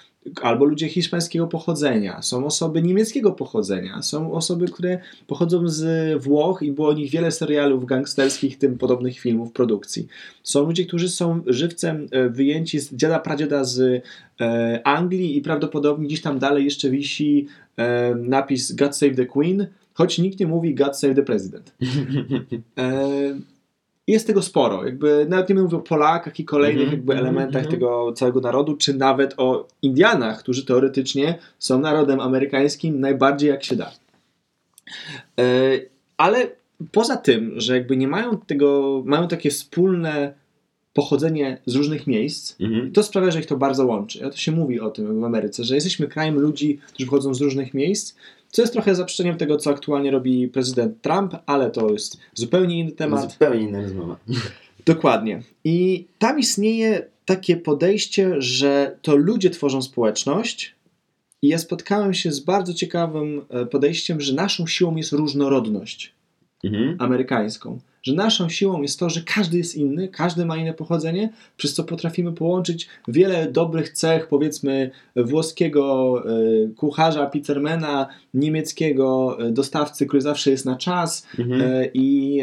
albo ludzie hiszpańskiego pochodzenia, są osoby niemieckiego pochodzenia, są osoby, które pochodzą z Włoch i było o nich wiele serialów gangsterskich, tym podobnych filmów, produkcji. Są ludzie, którzy są żywcem e, wyjęci z dziada pradziada z e, Anglii i prawdopodobnie gdzieś tam dalej jeszcze wisi e, napis God Save the Queen, choć nikt nie mówi God Save the President. E, jest tego sporo. Jakby nawet nie mówię o Polakach i kolejnych Mhm, jakby mhm, elementach mhm. tego całego narodu, czy nawet o Indianach, którzy teoretycznie są narodem amerykańskim najbardziej jak się da. E, ale poza tym, że jakby nie mają tego, mają takie wspólne pochodzenie z różnych miejsc, Mhm. to sprawia, że ich to bardzo łączy. A to się mówi o tym w Ameryce, że jesteśmy krajem ludzi, którzy pochodzą z różnych miejsc, co jest trochę zaprzeczeniem tego, co aktualnie robi prezydent Trump, ale to jest zupełnie inny temat. Zupełnie inna rozmowa. Dokładnie. I tam istnieje takie podejście, że to ludzie tworzą społeczność. I ja spotkałem się z bardzo ciekawym e, podejściem, że naszą siłą jest różnorodność Mhm. amerykańską. Że naszą siłą jest to, że każdy jest inny, każdy ma inne pochodzenie, przez co potrafimy połączyć wiele dobrych cech, powiedzmy, włoskiego e, kucharza, pizzermana, niemieckiego e, dostawcy, który zawsze jest na czas, Mhm. e, i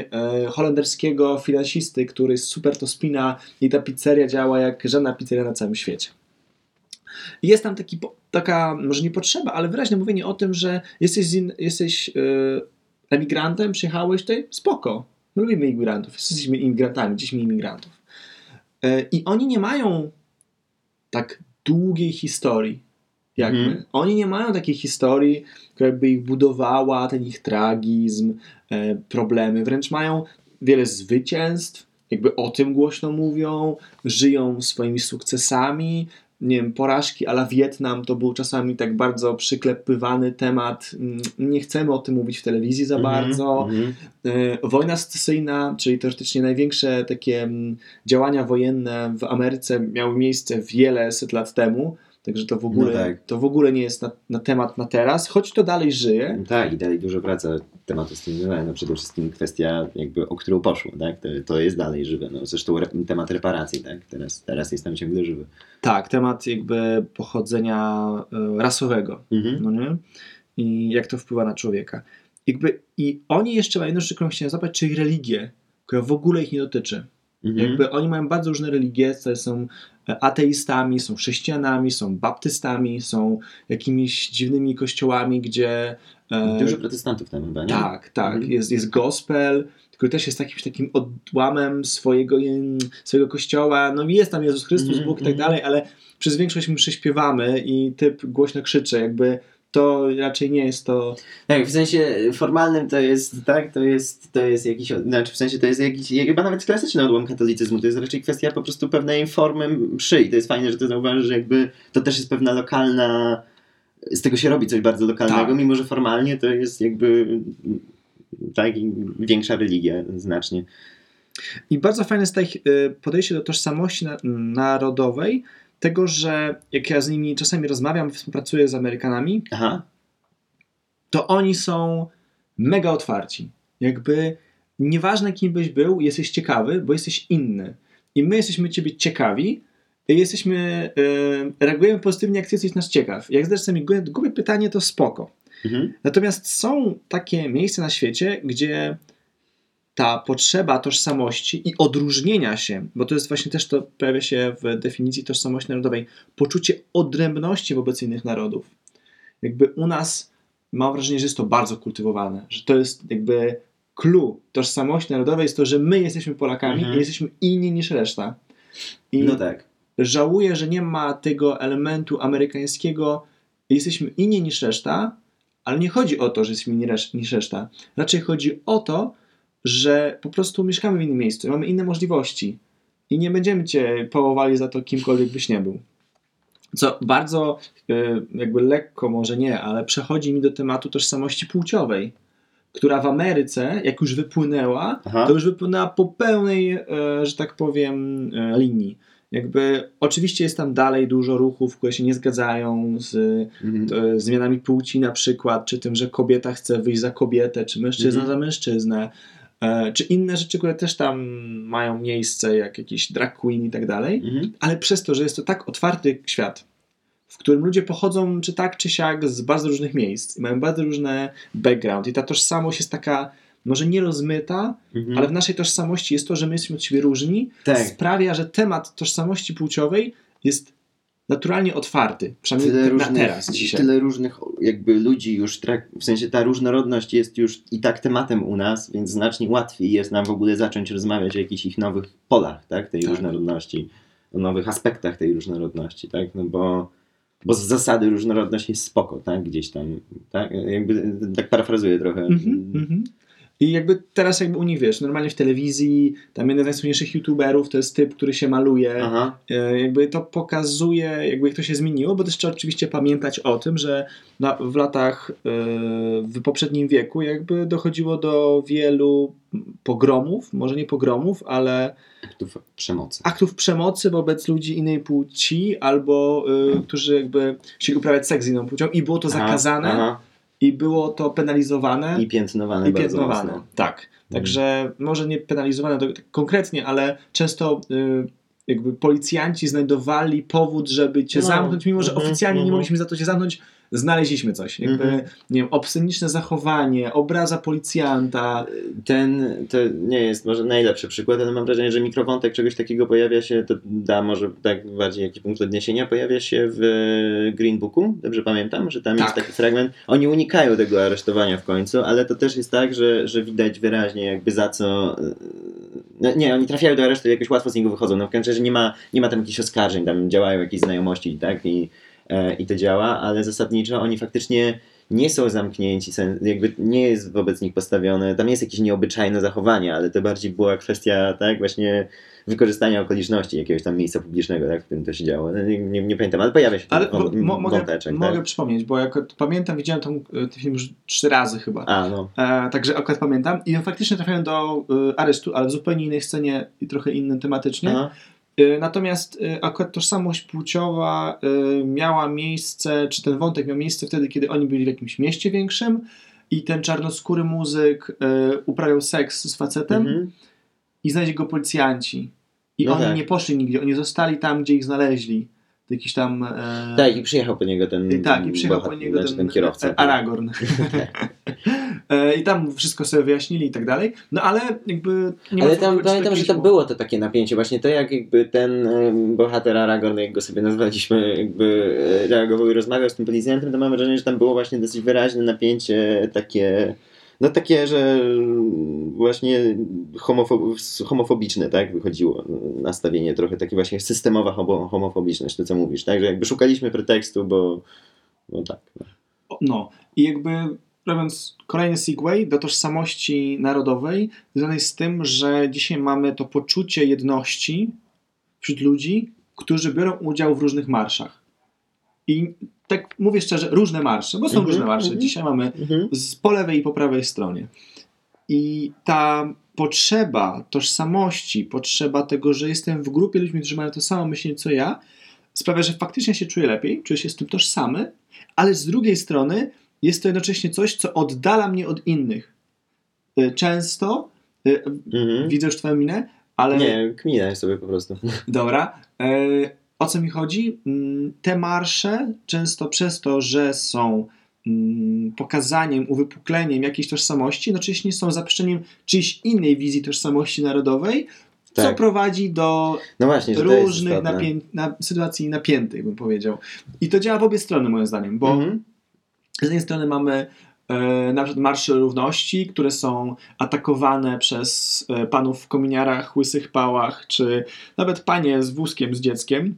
holenderskiego finansisty, który super to spina i ta pizzeria działa jak żadna pizzeria na całym świecie. I jest tam taki, taka, może nie potrzeba, ale wyraźne mówienie o tym, że jesteś, in, jesteś emigrantem, przyjechałeś tutaj, spoko. My lubimy imigrantów, jesteśmy imigrantami, jesteśmy imigrantów. E, I oni nie mają tak długiej historii jak Mhm. my. Oni nie mają takiej historii, która by ich budowała, ten ich tragizm, e, problemy. Wręcz mają wiele zwycięstw, jakby o tym głośno mówią, żyją swoimi sukcesami. Nie wiem, porażki ala Wietnam to był czasami tak bardzo przyklepywany temat. Mm, Nie chcemy o tym mówić w telewizji za Mhm, bardzo. mhm. E, Wojna secesyjna, czyli teoretycznie największe takie mm, działania wojenne w Ameryce miały miejsce wiele set lat temu, także to w ogóle, No tak. to w ogóle nie jest na, na temat na teraz, choć to dalej żyje. Tak, i dalej dużo wraca tym związane. No przede wszystkim kwestia, jakby, o którą poszło, tak? To, to jest dalej żywe. No, zresztą re, temat reparacji, tak? Teraz, teraz jest tam ciągle żywy. Tak, temat jakby pochodzenia e, rasowego, Mhm. no nie? I jak to wpływa na człowieka. Jakby, I oni jeszcze mają jedną rzecz, którą chciałem zapytać, czyli religię, która w ogóle ich nie dotyczy. Mhm. Jakby oni mają bardzo różne religie, są e, ateistami, są chrześcijanami, są baptystami, są jakimiś dziwnymi kościołami, gdzie. E, Dużo protestantów tam chyba, nie? tak, tak. Mhm. Jest, jest gospel, który też jest jakimś takim odłamem swojego, swojego kościoła. No jest tam Jezus Chrystus, Mhm, Bóg i tak mhm. dalej, ale przez większość mszy śpiewamy i typ głośno krzyczy. Jakby to raczej nie jest to. Tak, w sensie formalnym to jest, tak, to jest, to jest jakiś, znaczy w sensie to jest jakiś, chyba nawet klasyczny odłam katolicyzmu, to jest raczej kwestia po prostu pewnej formy mszy i to jest fajne, że ty zauważysz, że jakby to też jest pewna lokalna, z tego się robi coś bardzo lokalnego, Tak. mimo że formalnie to jest jakby tak, większa religia znacznie. I bardzo fajne jest ich y, podejście do tożsamości na, narodowej, tego, że jak ja z nimi czasami rozmawiam, współpracuję z Amerykanami, Aha, to oni są mega otwarci. Jakby nieważne kim byś był, jesteś ciekawy, bo jesteś inny. I my jesteśmy ciebie ciekawi, jesteśmy, y, reagujemy pozytywnie, jak ty jesteś nas ciekaw. Jak zadasz sobie głupie pytanie, to spoko. mhm. Natomiast są takie miejsca na świecie, gdzie ta potrzeba tożsamości i odróżnienia się, bo to jest właśnie też to pojawia się w definicji tożsamości narodowej, poczucie odrębności wobec innych narodów. Jakby u nas mam wrażenie, że jest to bardzo kultywowane, że to jest jakby clue tożsamości narodowej jest to, że my jesteśmy Polakami Mhm. i jesteśmy inni niż reszta. I no tak. Żałuję, że nie ma tego elementu amerykańskiego, jesteśmy inni niż reszta, ale nie chodzi o to, że jesteśmy inni niż reszta. Raczej chodzi o to, że po prostu mieszkamy w innym miejscu, mamy inne możliwości i nie będziemy cię połowali za to, kimkolwiek byś nie był. Co bardzo y, jakby lekko, może nie, ale przechodzi mi do tematu tożsamości płciowej, która w Ameryce, jak już wypłynęła, Aha. to już wypłynęła po pełnej, e, że tak powiem, e, linii. Jakby oczywiście jest tam dalej dużo ruchów, które się nie zgadzają z Mhm. e, zmianami płci na przykład, czy tym, że kobieta chce wyjść za kobietę, czy mężczyzna Mhm. za mężczyznę, e, czy inne rzeczy, które też tam mają miejsce, jak jakiś drag queen i tak dalej, Mhm. ale przez to, że jest to tak otwarty świat, w którym ludzie pochodzą czy tak, czy siak z bardzo różnych miejsc i mają bardzo różne background i ta tożsamość jest taka może nie rozmyta, Mhm. ale w naszej tożsamości jest to, że my jesteśmy od siebie różni, Tak. sprawia, że temat tożsamości płciowej jest naturalnie otwarty, przynajmniej tyle na różnych, teraz, dzisiaj. tyle różnych jakby ludzi już, trak, w sensie ta różnorodność jest już i tak tematem u nas, więc znacznie łatwiej jest nam w ogóle zacząć rozmawiać o jakichś ich nowych polach, tak, tej Tak. różnorodności, o nowych aspektach tej różnorodności, tak, no bo, bo z zasady różnorodność jest spoko, tak, gdzieś tam, tak, jakby tak parafrazuję trochę. Mhm, mhm. I jakby teraz jakby u nich, wiesz, normalnie w telewizji, tam jeden z najsłynniejszych youtuberów to jest typ, który się maluje, Aha, E, jakby to pokazuje, jakby jak to się zmieniło, bo też trzeba oczywiście pamiętać o tym, że na, w latach, e, w poprzednim wieku jakby dochodziło do wielu pogromów, może nie pogromów, ale aktów przemocy. aktów przemocy wobec ludzi innej płci, albo e, którzy jakby chcieli uprawiać seks z inną płcią i było to Aha, zakazane aha. I było to penalizowane I piętnowane i bardzo piętnowane. mocno. Tak. Także może nie penalizowane tak konkretnie, ale często y, jakby policjanci znajdowali powód, żeby cię No. zamknąć, mimo że Mhm, oficjalnie nie mhm. mogliśmy za to cię zamknąć, znaleźliśmy coś. Jakby, Mhm. nie wiem, obsceniczne zachowanie, obraza policjanta. Ten to nie jest może najlepszy przykład, ale mam wrażenie, że mikrowątek czegoś takiego pojawia się, to da może tak bardziej jakiś punkt odniesienia, pojawia się w Green Booku, dobrze pamiętam, że tam jest Tak. taki fragment. Oni unikają tego aresztowania w końcu, ale to też jest tak, że, że widać wyraźnie jakby za co... No, nie, oni trafiają do aresztu i jakoś łatwo z niego wychodzą. No w każdym razie nie ma, nie ma tam jakichś oskarżeń, tam działają jakieś znajomości tak? I, e, i to działa, ale zasadniczo oni faktycznie nie są zamknięci, jakby nie jest wobec nich postawione, tam jest jakieś nieobyczajne zachowanie, ale to bardziej była kwestia, tak, właśnie wykorzystania okoliczności jakiegoś tam miejsca publicznego, tak, w którym to się działo. No, Nie, nie, nie pamiętam, ale pojawia się ten Ale mo- mogę, wąteczek, mogę tak? przypomnieć, bo jak pamiętam, widziałem ten, ten film już trzy razy chyba. A, no. E, także akurat pamiętam. I faktycznie trafiałem do e, aresztu, ale w zupełnie innej scenie i trochę innym tematycznie. Aha. E, natomiast e, akurat tożsamość płciowa e, miała miejsce, czy ten wątek miał miejsce wtedy, kiedy oni byli w jakimś mieście większym i ten czarnoskóry muzyk uprawiał seks z facetem Mhm. i znaleźli go policjanci. I No oni tak. nie poszli nigdzie, oni zostali tam, gdzie ich znaleźli. Jakiś tam. E, Tak, i przyjechał po niego ten i tak, i przyjechał bohat- po niego znaczy ten, kierowca. e, Aragorn. E, I tam wszystko sobie wyjaśnili i tak dalej. No ale jakby. Nie Ale tam pamiętam, że to było. to takie napięcie, właśnie to jak jakby ten em, bohater Aragorn, jak go sobie nazwaliśmy, jakby e, reagował i rozmawiał z tym policjantem, to mam wrażenie, że tam było właśnie dosyć wyraźne napięcie takie, no takie, że właśnie homofob- homofobiczne, tak, wychodziło nastawienie trochę takie właśnie systemowa homo- homofobiczność, to co mówisz, tak, że jakby szukaliśmy pretekstu, bo, bo tak. No. No i jakby robiąc kolejny segway do tożsamości narodowej, związanej z tym, że dzisiaj mamy to poczucie jedności wśród ludzi, którzy biorą udział w różnych marszach. I tak mówię szczerze, różne marsze, bo są Mhm, różne marsze. mhm. Dzisiaj mamy Mhm. z, po lewej i po prawej stronie. I ta potrzeba tożsamości, potrzeba tego, że jestem w grupie ludźmi, którzy mają to samo myślenie co ja, sprawia, że faktycznie się czuję lepiej, czuję się z tym tożsamy, ale z drugiej strony jest to jednocześnie coś, co oddala mnie od innych. Y, Często, y, Mhm. widzę już twoją minę, ale Nie, kminę sobie po prostu. Dobra. E, o co mi chodzi? Mm, Te marsze często przez to, że są mm, pokazaniem, uwypukleniem jakiejś tożsamości, jednocześnie są zaprzeczeniem czyjś innej wizji tożsamości narodowej, co Tak. prowadzi do No właśnie, różnych napię- na, sytuacji napiętych, bym powiedział. I to działa w obie strony, moim zdaniem, bo Mhm. Z jednej strony mamy e, na przykład marsze równości, które są atakowane przez e, panów w kominiarach, łysych pałach, czy nawet panie z wózkiem z dzieckiem.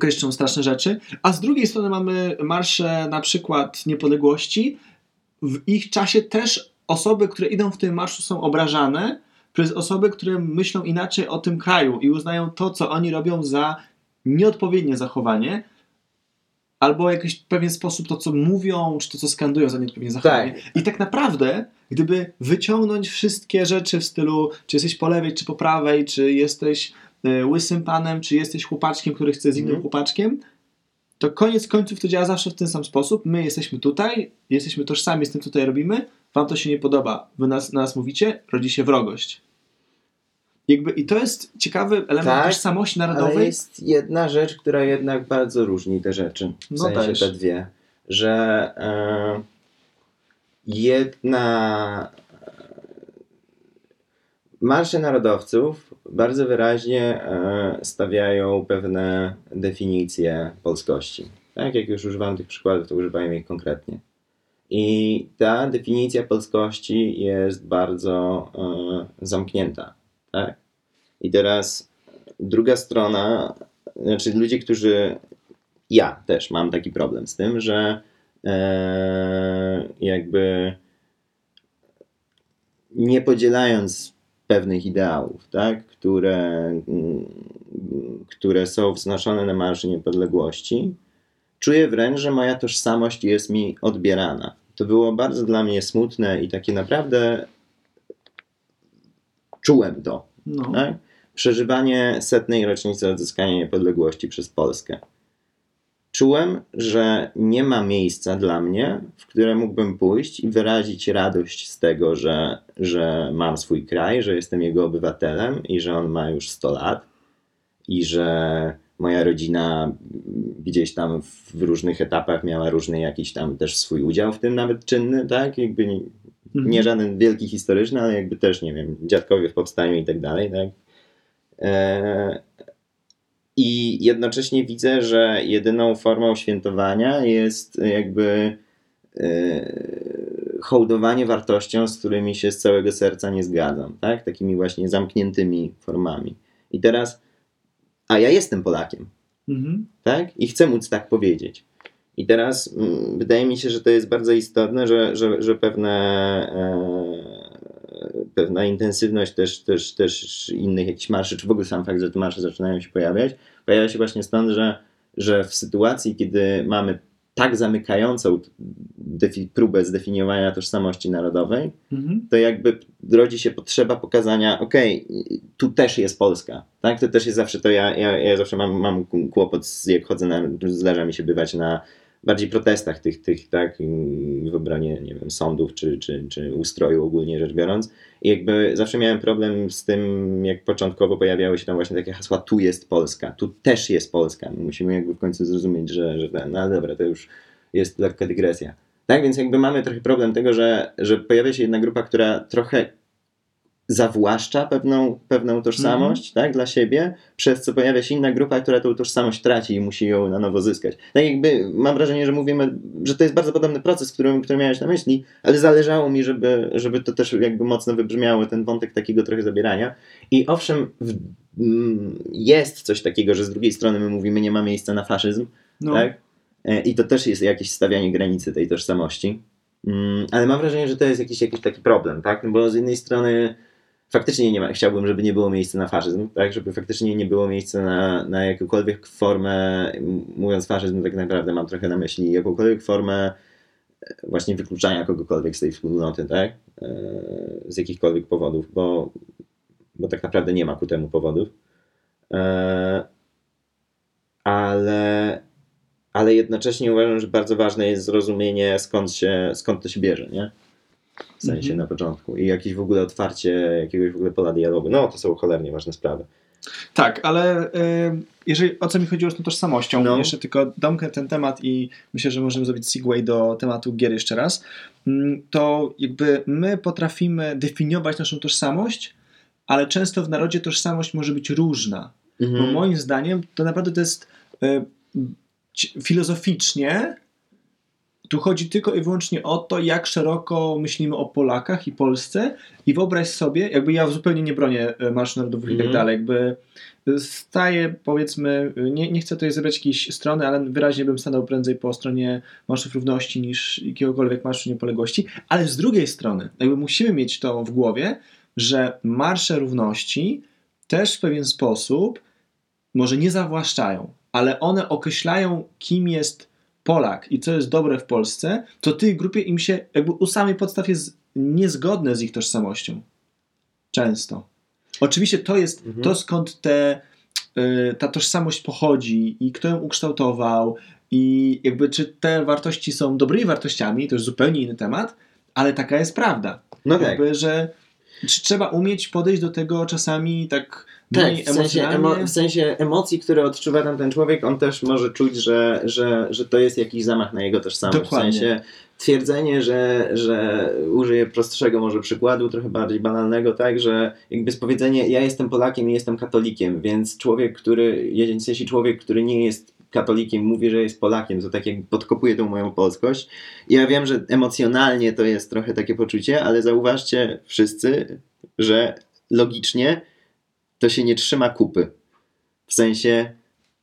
Kreszczą straszne rzeczy. A z drugiej strony mamy marsze na przykład niepodległości. W ich czasie też osoby, które idą w tym marszu są obrażane przez osoby, które myślą inaczej o tym kraju i uznają to, co oni robią za nieodpowiednie zachowanie, albo jakiś pewien sposób to, co mówią, czy to, co skandują za nieodpowiednie zachowanie. I tak naprawdę, gdyby wyciągnąć wszystkie rzeczy w stylu, czy jesteś po lewej, czy po prawej, czy jesteś e, łysym panem, czy jesteś chłopaczkiem, który chce z innym Mhm. chłopaczkiem, to koniec końców to działa zawsze w ten sam sposób. My jesteśmy tutaj, jesteśmy tożsami z tym, co tutaj robimy, wam to się nie podoba, wy nas, na nas mówicie, rodzi się wrogość. Jakby, I to jest ciekawy element Tak, tożsamości Ale narodowej. jest jedna rzecz, która jednak bardzo różni te rzeczy. W No sensie też. te dwie. Że e, jedna. Marsze narodowców bardzo wyraźnie e, stawiają pewne definicje polskości. Tak jak już używam tych przykładów, to używajmy ich konkretnie. I ta definicja polskości jest bardzo e, zamknięta. Tak? I teraz druga strona, znaczy ludzie, którzy. Ja też mam taki problem z tym, że e, jakby nie podzielając pewnych ideałów, tak, które, które są wznoszone na Marszu Niepodległości, czuję wręcz, że moja tożsamość jest mi odbierana. To było bardzo dla mnie smutne i takie naprawdę czułem to. No. Tak? Przeżywanie setnej rocznicy odzyskania niepodległości przez Polskę. Czułem, że nie ma miejsca dla mnie, w które mógłbym pójść i wyrazić radość z tego, że, że mam swój kraj, że jestem jego obywatelem i że on ma już 100 lat i że moja rodzina gdzieś tam w różnych etapach miała różny jakiś tam też swój udział w tym nawet czynny, tak? Jakby Mhm. nie żaden wielki historyczny, ale jakby też, nie wiem, dziadkowie w powstaniu i tak dalej, tak? E, I jednocześnie widzę, że jedyną formą świętowania jest jakby e, hołdowanie wartościom, z którymi się z całego serca nie zgadzam, tak? Takimi właśnie zamkniętymi formami. I teraz, a ja jestem Polakiem, Mhm. tak? I chcę móc tak powiedzieć. I teraz mm, wydaje mi się, że to jest bardzo istotne, że, że, że pewne, e, pewna intensywność też, też, też innych jakichś marszy, czy w ogóle sam fakt, że te marsze zaczynają się pojawiać, pojawia się właśnie stąd, że, że w sytuacji, kiedy mamy tak zamykającą próbę zdefiniowania tożsamości narodowej, Mhm. to jakby rodzi się potrzeba pokazania, okej, tu też jest Polska, tak? To też jest zawsze to, ja, ja, ja zawsze mam, mam kłopot, z, jak chodzę na, zdarza mi się bywać na bardziej protestach tych, tych tak, w obronie, nie wiem, sądów, czy, czy, czy ustroju ogólnie rzecz biorąc i jakby zawsze miałem problem z tym, jak początkowo pojawiały się tam właśnie takie hasła, tu jest Polska, tu też jest Polska, musimy jakby w końcu zrozumieć, że, że ten, no dobra, to już jest lekka dygresja. Tak, więc jakby mamy trochę problem tego, że, że pojawia się jedna grupa, która trochę zawłaszcza pewną, pewną tożsamość tak, dla siebie, przez co pojawia się inna grupa, która tą tożsamość traci i musi ją na nowo zyskać. Tak jakby mam wrażenie, że mówimy, że to jest bardzo podobny proces, który, który miałeś na myśli, ale zależało mi, żeby, żeby to też jakby mocno wybrzmiało, ten wątek takiego trochę zabierania. I owszem, w, mm, jest coś takiego, że z drugiej strony my mówimy, nie ma miejsca na faszyzm, No. tak? E, I to też jest jakieś stawianie granicy tej tożsamości. Mm, Ale mam wrażenie, że to jest jakiś, jakiś taki problem, tak? No Bo z jednej strony faktycznie nie ma, chciałbym, żeby nie było miejsca na faszyzm, tak? Żeby faktycznie nie było miejsca na, na jakąkolwiek formę, mówiąc faszyzm, tak naprawdę mam trochę na myśli jakąkolwiek formę e, właśnie wykluczania kogokolwiek z tej wspólnoty, tak? E, Z jakichkolwiek powodów, bo, bo tak naprawdę nie ma ku temu powodów. E, Ale, ale jednocześnie uważam, że bardzo ważne jest zrozumienie, skąd, się, skąd to się bierze, nie? W sensie Mhm. na początku. I jakieś w ogóle otwarcie jakiegoś w ogóle pola dialogu. No, to są cholernie ważne sprawy. Tak, ale y, jeżeli o co mi chodziło z tą tożsamością, No. jeszcze tylko domknę ten temat i myślę, że możemy zrobić segue do tematu gier jeszcze raz, mm, to jakby my potrafimy definiować naszą tożsamość, ale często w narodzie tożsamość może być różna. Bo Mhm. moim zdaniem to naprawdę to jest y, ci- filozoficznie tu chodzi tylko i wyłącznie o to, jak szeroko myślimy o Polakach i Polsce i wyobraź sobie, jakby ja zupełnie nie bronię e, Marszu Narodowych i tak Mhm. dalej, jakby staję powiedzmy, nie, nie chcę tutaj zebrać jakiejś strony, ale wyraźnie bym stanął prędzej po stronie Marszów Równości niż jakiegokolwiek Marszu Niepodległości, ale z drugiej strony, jakby musimy mieć to w głowie, że Marsze Równości też w pewien sposób może nie zawłaszczają, ale one określają, kim jest Polak i co jest dobre w Polsce, to tej grupie im się jakby u samej podstaw jest niezgodne z ich tożsamością. Często. Oczywiście to jest Mhm. to, skąd te, y, ta tożsamość pochodzi i kto ją ukształtował i jakby czy te wartości są dobrymi wartościami, to już zupełnie inny temat, ale taka jest prawda. No tak. Jakby, że czy trzeba umieć podejść do tego czasami tak Tak, w sensie, emo- w sensie emocji, które odczuwa tam ten człowiek, on też może czuć, że, że, że to jest jakiś zamach na jego tożsamość. Dokładnie. W sensie twierdzenie, że, że użyję prostszego może przykładu, trochę bardziej banalnego, tak, że jakby z powiedzenie ja jestem Polakiem i jestem katolikiem, więc człowiek, który, w sensie człowiek, który nie jest katolikiem, mówi, że jest Polakiem, to tak jakby podkopuje tą moją polskość. Ja wiem, że emocjonalnie to jest trochę takie poczucie, ale zauważcie wszyscy, że logicznie to się nie trzyma kupy. W sensie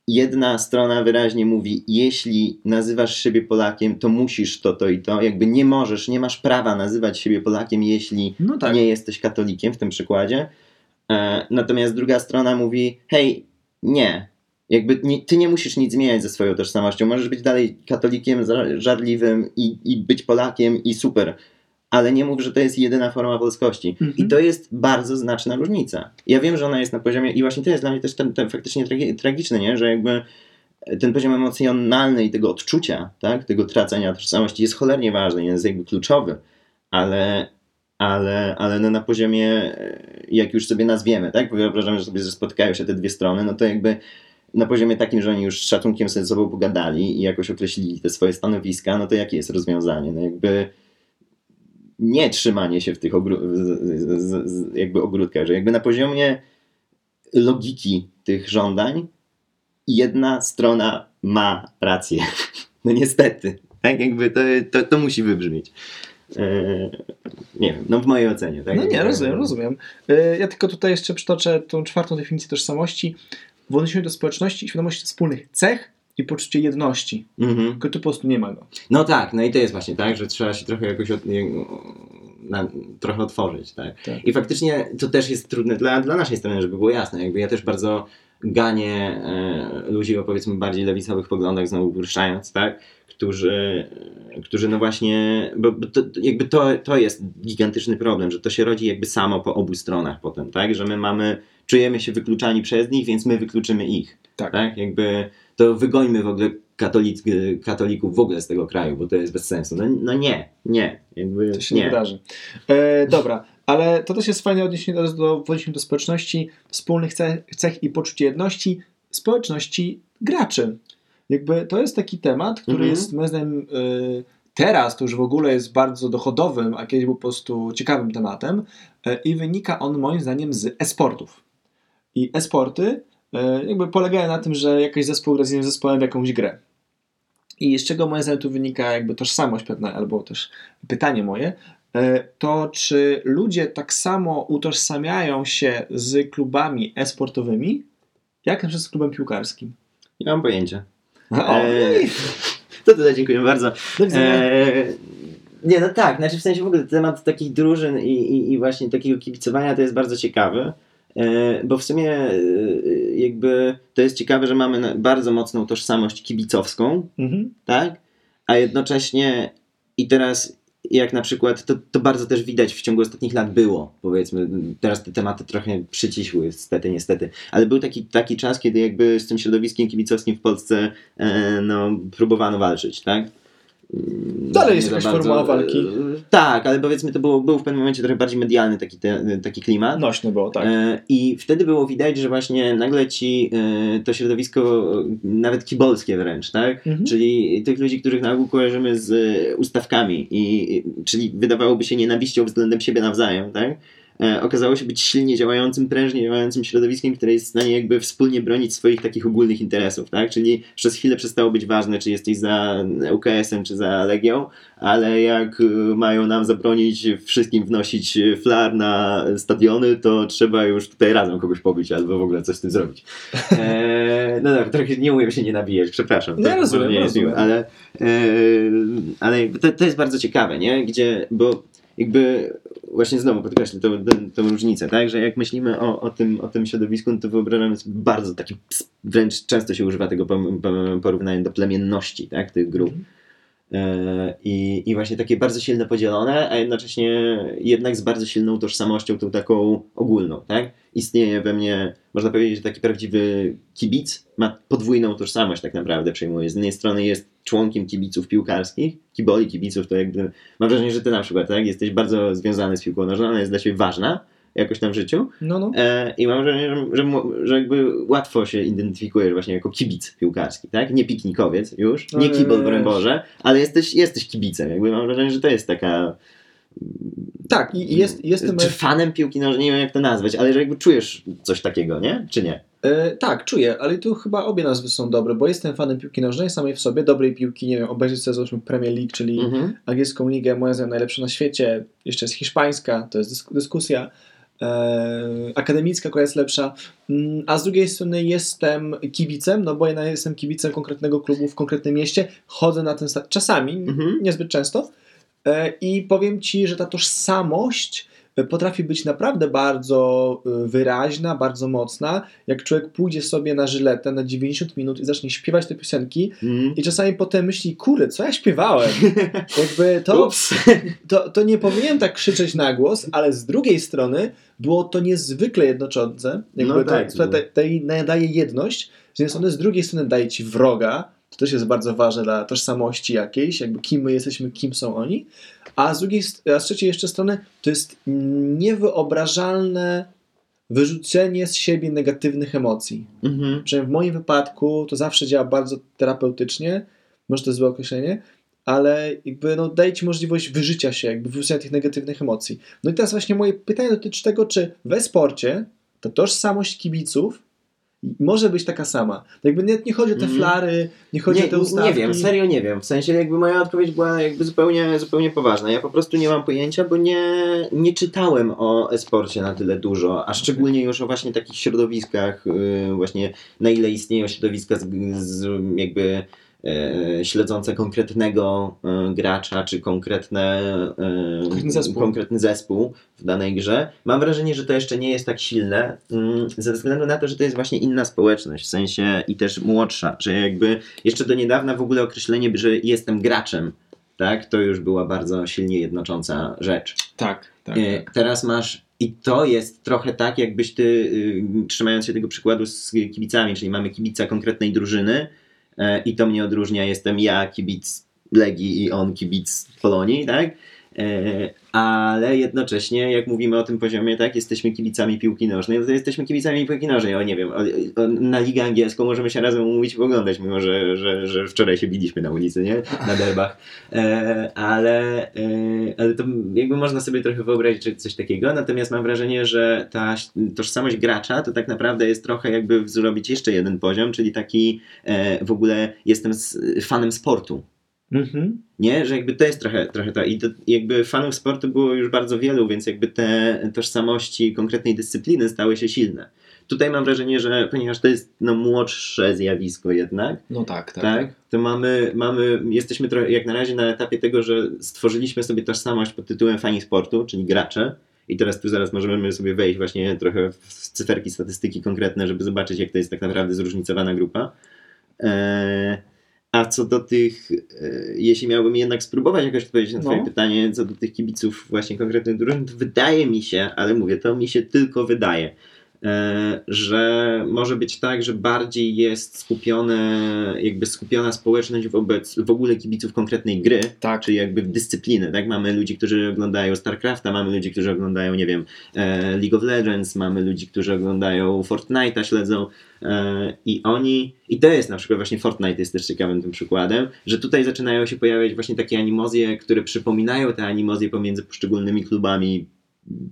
jedna strona wyraźnie mówi, jeśli nazywasz siebie Polakiem, to musisz to, to i to. Jakby nie możesz, nie masz prawa nazywać siebie Polakiem, jeśli No tak. nie jesteś katolikiem w tym przykładzie. E, natomiast druga strona mówi, hej, nie. Jakby nie, ty nie musisz nic zmieniać ze swoją tożsamością. Możesz być dalej katolikiem żarliwym i, i być Polakiem i super. Ale nie mów, że to jest jedyna forma polskości. Mhm. I to jest bardzo znaczna różnica. Ja wiem, że ona jest na poziomie, i właśnie to jest dla mnie też ten, ten faktycznie tragi, tragiczne, nie? że jakby ten poziom emocjonalny i tego odczucia, tak? tego tracenia tożsamości jest cholernie ważny, jest jakby kluczowy, ale, ale, ale no na poziomie, e, jak już sobie nazwiemy, tak? wyobrażamy że sobie, że spotykają się te dwie strony, no to jakby na poziomie takim, że oni już z szacunkiem sobie ze sobą pogadali i jakoś określili te swoje stanowiska, no to jakie jest rozwiązanie? No jakby nie trzymanie się w tych z, z, z, jakby ogródkach, że jakby na poziomie logiki tych żądań jedna strona ma rację. No niestety. Tak jakby to, to, to musi wybrzmieć. Eee, nie wiem, no w mojej ocenie. Tak? No nie, rozumiem, rozumiem. Y, Ja tylko tutaj jeszcze przytoczę tą czwartą definicję tożsamości. W odniesieniu do społeczności i świadomości wspólnych cech i poczucie jedności. Mhm. Tylko tu po prostu nie ma go. No tak, no i to jest właśnie tak, że trzeba się trochę jakoś od, na, trochę otworzyć, tak? Tak. I faktycznie to też jest trudne dla, dla naszej strony, żeby było jasne. Jakby ja też bardzo ganię e, ludzi o powiedzmy bardziej lewicowych poglądach, znowu upraszczając, tak? Którzy, którzy no właśnie, bo, bo to, jakby to, to jest gigantyczny problem, że to się rodzi jakby samo po obu stronach potem, tak? Że my mamy, czujemy się wykluczani przez nich, więc my wykluczymy ich, Tak. tak? Jakby to wygońmy w ogóle katolic, katolików w ogóle z tego kraju, bo to jest bez sensu. No, no nie, nie, jakby To się nie, nie. wydarzy. E, dobra, ale to też jest fajne odniesienie teraz do, w odniesieniu do społeczności, wspólnych cech, cech i poczucia jedności społeczności graczy. Jakby to jest taki temat, który Mhm. jest moim zdaniem y, teraz to już w ogóle jest bardzo dochodowym, a kiedyś był po prostu ciekawym tematem e, i wynika on moim zdaniem z e-sportów. I e-sporty jakby polegają na tym, że jakiś zespół gra z innym zespołem w jakąś grę. I z czego moim zdaniem tu wynika jakby tożsamość pewna, albo też pytanie moje, e, to czy ludzie tak samo utożsamiają się z klubami e-sportowymi, jak na przykład z klubem piłkarskim? Nie mam pojęcia. O, Eee, To tutaj dziękuję bardzo. do widzenia. Eee, nie, no tak, znaczy w sensie w ogóle temat takich drużyn i, i, i właśnie takiego kibicowania to jest bardzo ciekawy, bo w sumie eee, jakby to jest ciekawe, że mamy bardzo mocną tożsamość kibicowską, Mhm. tak? A jednocześnie i teraz jak na przykład, to, to bardzo też widać w ciągu ostatnich lat było, powiedzmy, teraz te tematy trochę przycisły, niestety, niestety, ale był taki, taki czas, kiedy jakby z tym środowiskiem kibicowskim w Polsce e, no, próbowano walczyć, tak? Dalej jest jakaś formuła walki. e, Tak, ale powiedzmy to było, był w pewnym momencie trochę bardziej medialny taki, te, taki klimat. Nośne było, tak. E, I wtedy było widać, że właśnie nagle ci e, to środowisko, nawet kibolskie wręcz, tak? Mhm. Czyli tych ludzi, których na ogół kojarzymy z ustawkami, i- czyli wydawałoby się nienawiścią względem siebie nawzajem, tak? E, okazało się być silnie działającym, prężnie działającym środowiskiem, które jest w stanie jakby wspólnie bronić swoich takich ogólnych interesów, tak? Czyli przez chwilę przestało być ważne, czy jesteś za UKS-em, czy za Legią, ale jak y, mają nam zabronić wszystkim wnosić flar na stadiony, to trzeba już tutaj razem kogoś pobić albo w ogóle coś z tym zrobić. Eee, no dobra, trochę nie umiem się nie nabijać, przepraszam. Nie, to rozumiem, nie jest rozumiem. miłe, ale, eee, ale to, to jest bardzo ciekawe, nie? Gdzie, bo jakby właśnie znowu podkreślę tą, tą, tą różnicę, tak? Że jak myślimy o, o, tym, o tym środowisku, no to wyobrażamy sobie bardzo taki, wręcz często się używa tego porównania do plemienności, tak? Tych grup. Mhm. E, I, I właśnie takie bardzo silne podzielone, a jednocześnie jednak z bardzo silną tożsamością, tą taką ogólną, tak? Istnieje we mnie, można powiedzieć, że taki prawdziwy kibic ma podwójną tożsamość tak naprawdę przejmuje. Z jednej strony jest członkiem kibiców piłkarskich, kiboli kibiców, to jakby, mam wrażenie, że ty na przykład, tak? Jesteś bardzo związany z piłką nożną, ona jest dla ciebie ważna jakoś tam w życiu No, no. e, i mam wrażenie, że, że, że jakby łatwo się identyfikujesz właśnie jako kibic piłkarski, tak? Nie piknikowiec już, nie No, kibol, broń Boże, ale jesteś, jesteś kibicem. Jakby mam wrażenie, że to jest taka... Tak, i jest, jestem. Czy fanem piłki nożnej, nie wiem jak to nazwać, ale że jakby czujesz coś takiego, nie? Czy nie? E, tak, czuję, ale tu chyba obie nazwy są dobre, bo jestem fanem piłki nożnej samej w sobie, dobrej piłki, nie wiem, obejrzeć sobie załóżmy Premier League, czyli Mhm. angielską ligę, moja zdaniem najlepsza na świecie, jeszcze jest hiszpańska, to jest dysk- dyskusja, e, akademicka, która jest lepsza, Mm, a z drugiej strony jestem kibicem, no bo ja jestem kibicem konkretnego klubu w konkretnym mieście, chodzę na ten stadion, czasami, Mhm. niezbyt często. E, i powiem Ci, że ta tożsamość e, potrafi być naprawdę bardzo e, wyraźna, bardzo mocna, jak człowiek pójdzie sobie na żyletę na 90 minut i zacznie śpiewać te piosenki Mhm. i czasami potem myśli, kurde, co ja śpiewałem? Jakby to, to, to nie powinienem tak krzyczeć na głos, ale z drugiej strony było to niezwykle jednoczące. Jakby No tak, to, no. to, to daje jedność, z jednej strony, z drugiej strony daje ci wroga, to też jest bardzo ważne dla tożsamości jakiejś, jakby kim my jesteśmy, kim są oni, a z drugiej, a z trzeciej jeszcze strony to jest niewyobrażalne wyrzucenie z siebie negatywnych emocji. Mhm. Przynajmniej w moim wypadku to zawsze działa bardzo terapeutycznie, może to jest złe określenie, ale jakby no, daje ci możliwość wyżycia się, jakby wyrzucenia tych negatywnych emocji. No i teraz właśnie moje pytanie dotyczy tego, czy we sporcie ta tożsamość kibiców może być taka sama. Jakby nie, nie chodzi o te Mhm. flary, nie chodzi nie, o te ustawki. nie wiem, serio nie wiem. W sensie jakby moja odpowiedź była jakby zupełnie, zupełnie poważna. Ja po prostu nie mam pojęcia, bo nie, nie czytałem o e-sporcie na tyle dużo, a szczególnie już o właśnie takich środowiskach, yy, właśnie na ile istnieją środowiska z, z jakby śledzące konkretnego e, gracza, czy konkretne, e, Konkretny zespół. konkretny zespół w danej grze. Mam wrażenie, że to jeszcze nie jest tak silne, mm, ze względu na to, że to jest właśnie inna społeczność, w sensie i też młodsza, że jakby jeszcze do niedawna w ogóle określenie, że jestem graczem, tak, to już była bardzo silnie jednocząca rzecz. Tak, tak. E, tak. Teraz masz i to jest trochę tak, jakbyś ty, y, trzymając się tego przykładu z kibicami, czyli mamy kibica konkretnej drużyny e, i to mnie odróżnia, jestem ja kibic Legii i on kibic Polonii, tak? E, ale jednocześnie, jak mówimy o tym poziomie, tak, jesteśmy kibicami piłki nożnej, no to jesteśmy kibicami piłki nożnej, o nie wiem, o, o, na ligę angielską możemy się razem umówić i oglądać, mimo że, że, że wczoraj się biliśmy na ulicy, nie? Na derbach. E, ale, e, ale to jakby można sobie trochę wyobrazić coś takiego, natomiast mam wrażenie, że ta tożsamość gracza to tak naprawdę jest trochę jakby zrobić jeszcze jeden poziom, czyli taki w ogóle jestem fanem sportu. Mhm. Nie, że jakby to jest trochę, trochę to. I to, jakby fanów sportu było już bardzo wielu, więc jakby te tożsamości konkretnej dyscypliny stały się silne. Tutaj mam wrażenie, że ponieważ to jest no, młodsze zjawisko jednak, No tak, tak. tak, to mamy, mamy, jesteśmy trochę jak na razie na etapie tego, że stworzyliśmy sobie tożsamość pod tytułem fani sportu, czyli gracze. I teraz tu zaraz możemy sobie wejść właśnie trochę w cyferki, statystyki konkretne, żeby zobaczyć, jak to jest tak naprawdę zróżnicowana grupa. Eee, a co do tych, e, jeśli miałbym jednak spróbować jakoś odpowiedzieć na No. Twoje pytanie, co do tych kibiców właśnie konkretnych drużyn, to wydaje mi się, ale mówię, to mi się tylko wydaje, że może być tak, że bardziej jest skupione, jakby skupiona społeczność wobec w ogóle kibiców konkretnej gry, Tak. czyli jakby dyscypliny, tak? Mamy ludzi, którzy oglądają StarCrafta, mamy ludzi, którzy oglądają, nie wiem, e, League of Legends, mamy ludzi, którzy oglądają Fortnite'a, śledzą e, i oni, i to jest na przykład właśnie Fortnite jest też ciekawym tym przykładem, że tutaj zaczynają się pojawiać właśnie takie animozje, które przypominają te animozje pomiędzy poszczególnymi klubami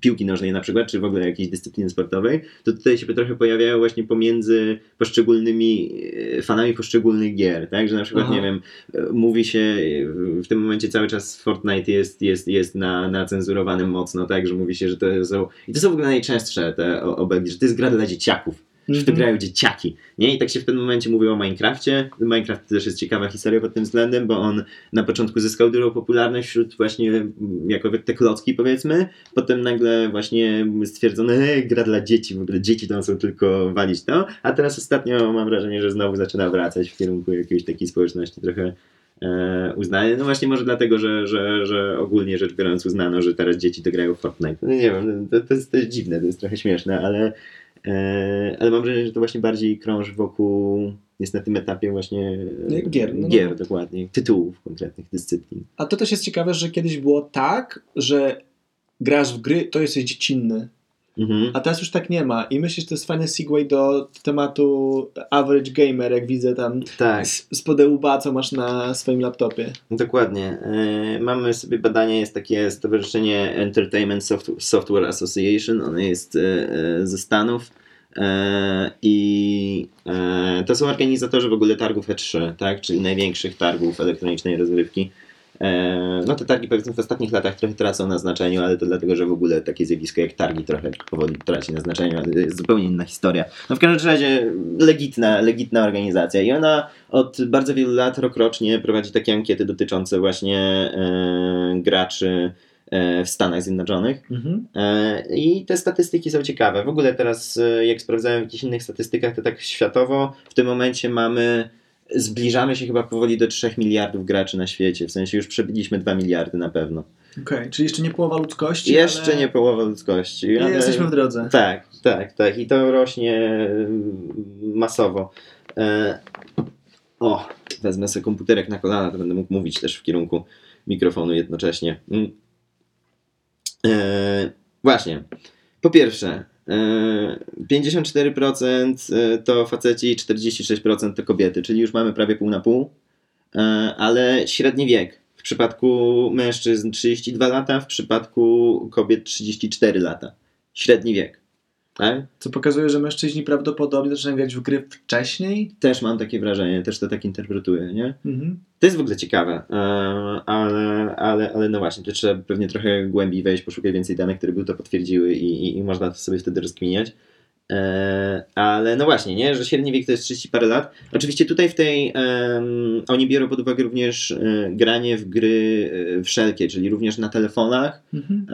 piłki nożnej na przykład, czy w ogóle jakiejś dyscypliny sportowej, to tutaj się trochę pojawiają właśnie pomiędzy poszczególnymi e, fanami poszczególnych gier, tak, że na przykład, Aha. nie wiem, e, mówi się e, w tym momencie cały czas Fortnite jest, jest, jest na, na cenzurowanym mocno, tak, że mówi się, że to są, i to są w ogóle najczęstsze te obelgi, że to jest gra dla dzieciaków, że w to grają dzieciaki, nie? I tak się w pewnym momencie mówi o Minecrafcie. Minecraft też jest ciekawa historia pod tym względem, bo on na początku zyskał dużą popularność wśród właśnie mm, jako te klocki powiedzmy, potem nagle właśnie stwierdzono, hej, gra dla dzieci, w ogóle dzieci to są tylko walić to, a teraz ostatnio mam wrażenie, że znowu zaczyna wracać w kierunku jakiejś takiej społeczności trochę e, uznania. No właśnie może dlatego, że, że, że ogólnie rzecz biorąc uznano, że teraz dzieci to grają w Fortnite. No nie wiem, to, to, jest, to jest dziwne, to jest trochę śmieszne, ale E, ale mam wrażenie, że to właśnie bardziej krąży wokół, jest na tym etapie właśnie e, Gier, no, no. gier dokładnie, tytułów konkretnych dyscyplin. A to też jest ciekawe, że kiedyś było tak, że grasz w gry, to jesteś dziecinny. Mhm. A teraz już tak nie ma. I myślę, że to jest fajny segway do tematu average gamer, jak widzę tam Tak, z, z podełba, co masz na swoim laptopie. dokładnie. E, mamy sobie badanie, jest takie stowarzyszenie Entertainment Soft- Software Association, ono jest e, ze Stanów. I to są organizatorzy w ogóle targów E3, tak? czyli największych targów elektronicznej rozrywki. E, No te targi powiedzmy w ostatnich latach trochę tracą na znaczeniu, ale to dlatego, że w ogóle takie zjawisko jak targi trochę powoli traci na znaczeniu, ale to jest zupełnie inna historia. No w każdym razie legitna, legitna organizacja i ona od bardzo wielu lat rokrocznie prowadzi takie ankiety dotyczące właśnie e, graczy e, w Stanach Zjednoczonych. Mhm. E, I te statystyki są ciekawe. W ogóle teraz, jak sprawdzałem w jakichś innych statystykach, to tak światowo w tym momencie mamy, zbliżamy się chyba powoli do 3 miliardów graczy na świecie. W sensie już przebiliśmy 2 miliardy na pewno. Okej, czyli jeszcze nie połowa ludzkości. Jeszcze ale nie połowa ludzkości. ale jesteśmy w drodze. Tak, tak, tak. I to rośnie mm, masowo. E, o, wezmę sobie komputerek na kolana, to będę mógł mówić też w kierunku mikrofonu jednocześnie. Mm. E, właśnie. Po pierwsze, 54% to faceci, 46% to kobiety, czyli już mamy prawie pół na pół, e, ale średni wiek. W przypadku mężczyzn 32 lata, w przypadku kobiet 34 lata. Średni wiek. Tak? Co pokazuje, że mężczyźni prawdopodobnie zaczynają grać w gry wcześniej. Też mam takie wrażenie, też to tak interpretuję, nie? Mhm. To jest w ogóle ciekawe, e, ale, ale, ale no właśnie, to trzeba pewnie trochę głębiej wejść, poszukać więcej danych, które by to potwierdziły i, i, i można to sobie wtedy rozkminiać. E, ale no właśnie, nie, że średni wiek to jest 30 parę lat. Oczywiście tutaj w tej em, oni biorą pod uwagę również e, granie w gry wszelkie, czyli również na telefonach, Mhm.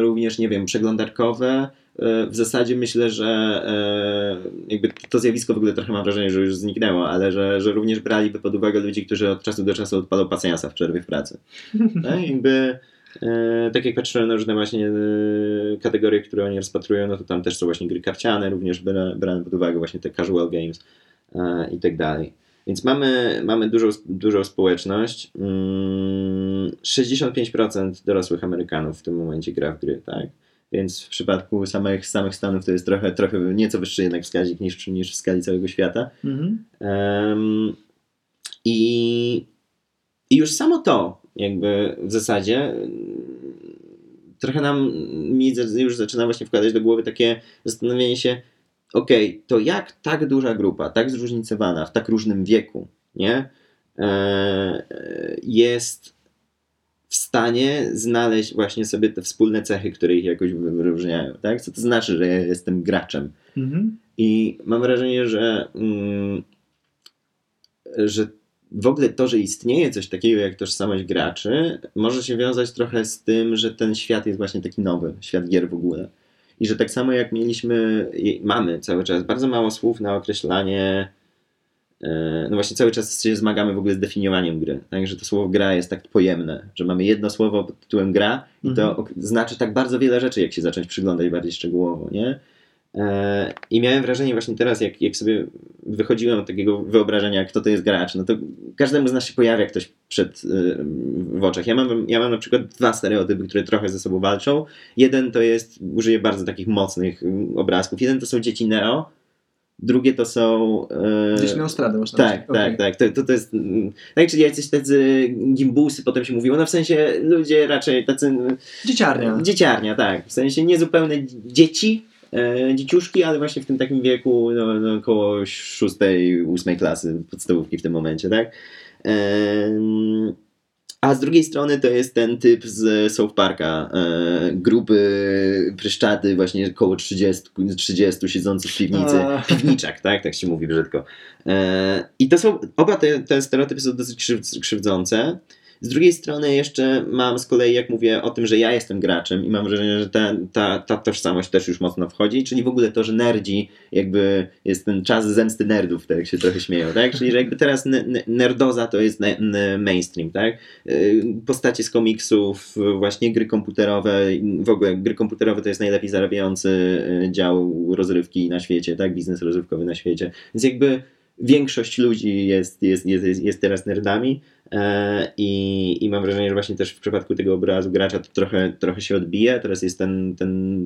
również nie wiem, przeglądarkowe. E, w zasadzie myślę, że e, jakby to zjawisko w ogóle trochę mam wrażenie, że już zniknęło, ale że, że również braliby pod uwagę ludzi, którzy od czasu do czasu odpalą pasjansa w przerwie w pracy. Tak? Jakby, e, tak jak patrzyłem na różne właśnie kategorie, które oni rozpatrują, no to tam też są właśnie gry karciane, również bra- brane pod uwagę właśnie te casual games i tak dalej. Więc mamy, mamy dużą, dużą społeczność. Mm, 65% dorosłych Amerykanów w tym momencie gra w gry, tak? Więc w przypadku samych, samych Stanów to jest trochę, trochę nieco wyższy jednak wskaźnik niż, niż w skali całego świata. Mhm. Em, i, I już samo to, jakby w zasadzie, trochę nam mi już zaczyna właśnie wkładać do głowy takie zastanowienie się, okej, to jak tak duża grupa, tak zróżnicowana, w tak różnym wieku, nie, e, jest w stanie znaleźć właśnie sobie te wspólne cechy, które ich jakoś wyróżniają, tak? Co to znaczy, że ja jestem graczem? Mhm. I mam wrażenie, że, mm, że w ogóle to, że istnieje coś takiego jak tożsamość graczy, może się wiązać trochę z tym, że ten świat jest właśnie taki nowy, świat gier w ogóle. I że tak samo jak mieliśmy, mamy cały czas bardzo mało słów na określanie. E, No właśnie cały czas się zmagamy w ogóle z definiowaniem gry. Także to słowo gra jest tak pojemne, że mamy jedno słowo pod tytułem gra i to Mhm. znaczy tak bardzo wiele rzeczy, jak się zacząć przyglądać bardziej szczegółowo, nie? E, I miałem wrażenie właśnie teraz, jak, jak sobie wychodziłem od takiego wyobrażenia, kto to jest gracz, no to każdemu z nas się pojawia ktoś przed, y, w oczach. Ja mam, ja mam na przykład dwa stereotypy, które trochę ze sobą walczą. Jeden to jest, użyję bardzo takich mocnych obrazków, jeden to są dzieci Neo, drugie to są... e, Gdzieś na stradę można tak, tak, tak. To, to, to jest. mm, Tak, czyli jacyś tacy gimbusy potem się mówiło. No w sensie ludzie raczej tacy. mm, Dzieciarnia. Dzieciarnia, tak. W sensie niezupełne dzieci, e, dzieciuszki, ale właśnie w tym takim wieku no, no, około szóstej, ósmej klasy podstawówki w tym momencie, tak? Em, a z drugiej strony to jest ten typ z South Parka, e, gruby, pryszczaty, właśnie około 30, 30 siedzący w piwnicy. Piwniczak, tak? Tak się mówi brzydko. E, I to są, oba te, te stereotypy są dosyć krzyw, krzywdzące. Z drugiej strony jeszcze mam z kolei, jak mówię o tym, że ja jestem graczem i mam wrażenie, że ta, ta, ta tożsamość też już mocno wchodzi, czyli w ogóle to, że nerdzi jakby jest ten czas zemsty nerdów, tak jak się trochę śmieją, tak? Czyli że jakby teraz nerdoza to jest mainstream, tak? Y, Postacie z komiksów, właśnie gry komputerowe, w ogóle gry komputerowe to jest najlepiej zarabiający y, dział rozrywki na świecie, tak? Biznes rozrywkowy na świecie. Więc jakby większość ludzi jest, jest, jest, jest, teraz nerdami i, i mam wrażenie, że właśnie też w przypadku tego obrazu gracza to trochę, trochę się odbija. Teraz jest ten, ten.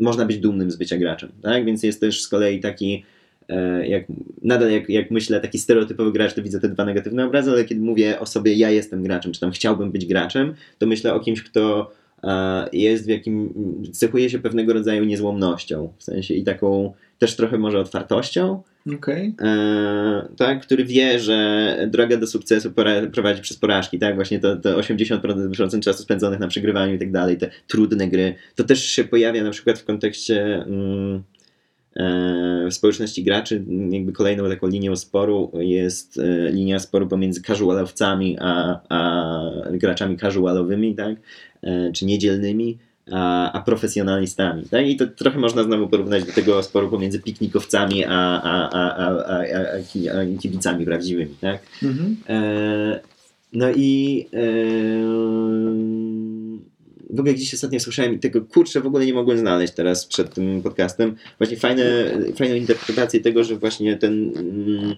Można być dumnym z bycia graczem, tak? Więc jest też z kolei taki. e, Jak, nadal jak, jak myślę taki stereotypowy gracz, to widzę te dwa negatywne obrazy, ale kiedy mówię o sobie, ja jestem graczem, czy tam chciałbym być graczem, to myślę o kimś, kto e, jest w jakim, cechuje się pewnego rodzaju niezłomnością, w sensie i taką też trochę może otwartością, Okej. e, tak, który wie, że droga do sukcesu prowadzi przez porażki, tak, właśnie to, to 80% czasu spędzonych na przegrywaniu i tak dalej, te trudne gry, to też się pojawia na przykład w kontekście mm, e, społeczności graczy, jakby kolejną taką linią sporu jest e, linia sporu pomiędzy casualowcami a, a graczami casualowymi, tak, e, czy niedzielnymi, a, a profesjonalistami. Tak? I to trochę można znowu porównać do tego sporu pomiędzy piknikowcami a, a, a, a, a, a kibicami prawdziwymi. Tak? Mhm. E, no i e, w ogóle gdzieś ostatnio słyszałem i tego kurczę w ogóle nie mogłem znaleźć teraz przed tym podcastem. Właśnie fajne, fajną interpretację tego, że właśnie ten mm,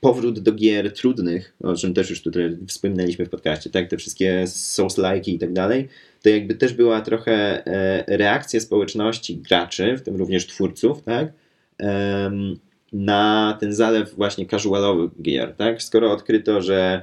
powrót do gier trudnych, o czym też już tutaj wspominaliśmy w podcaście, tak, te wszystkie Souls-like i tak dalej, to jakby też była trochę e, reakcja społeczności graczy, w tym również twórców, tak, em, na ten zalew właśnie casualowych gier, tak? Skoro odkryto, że e,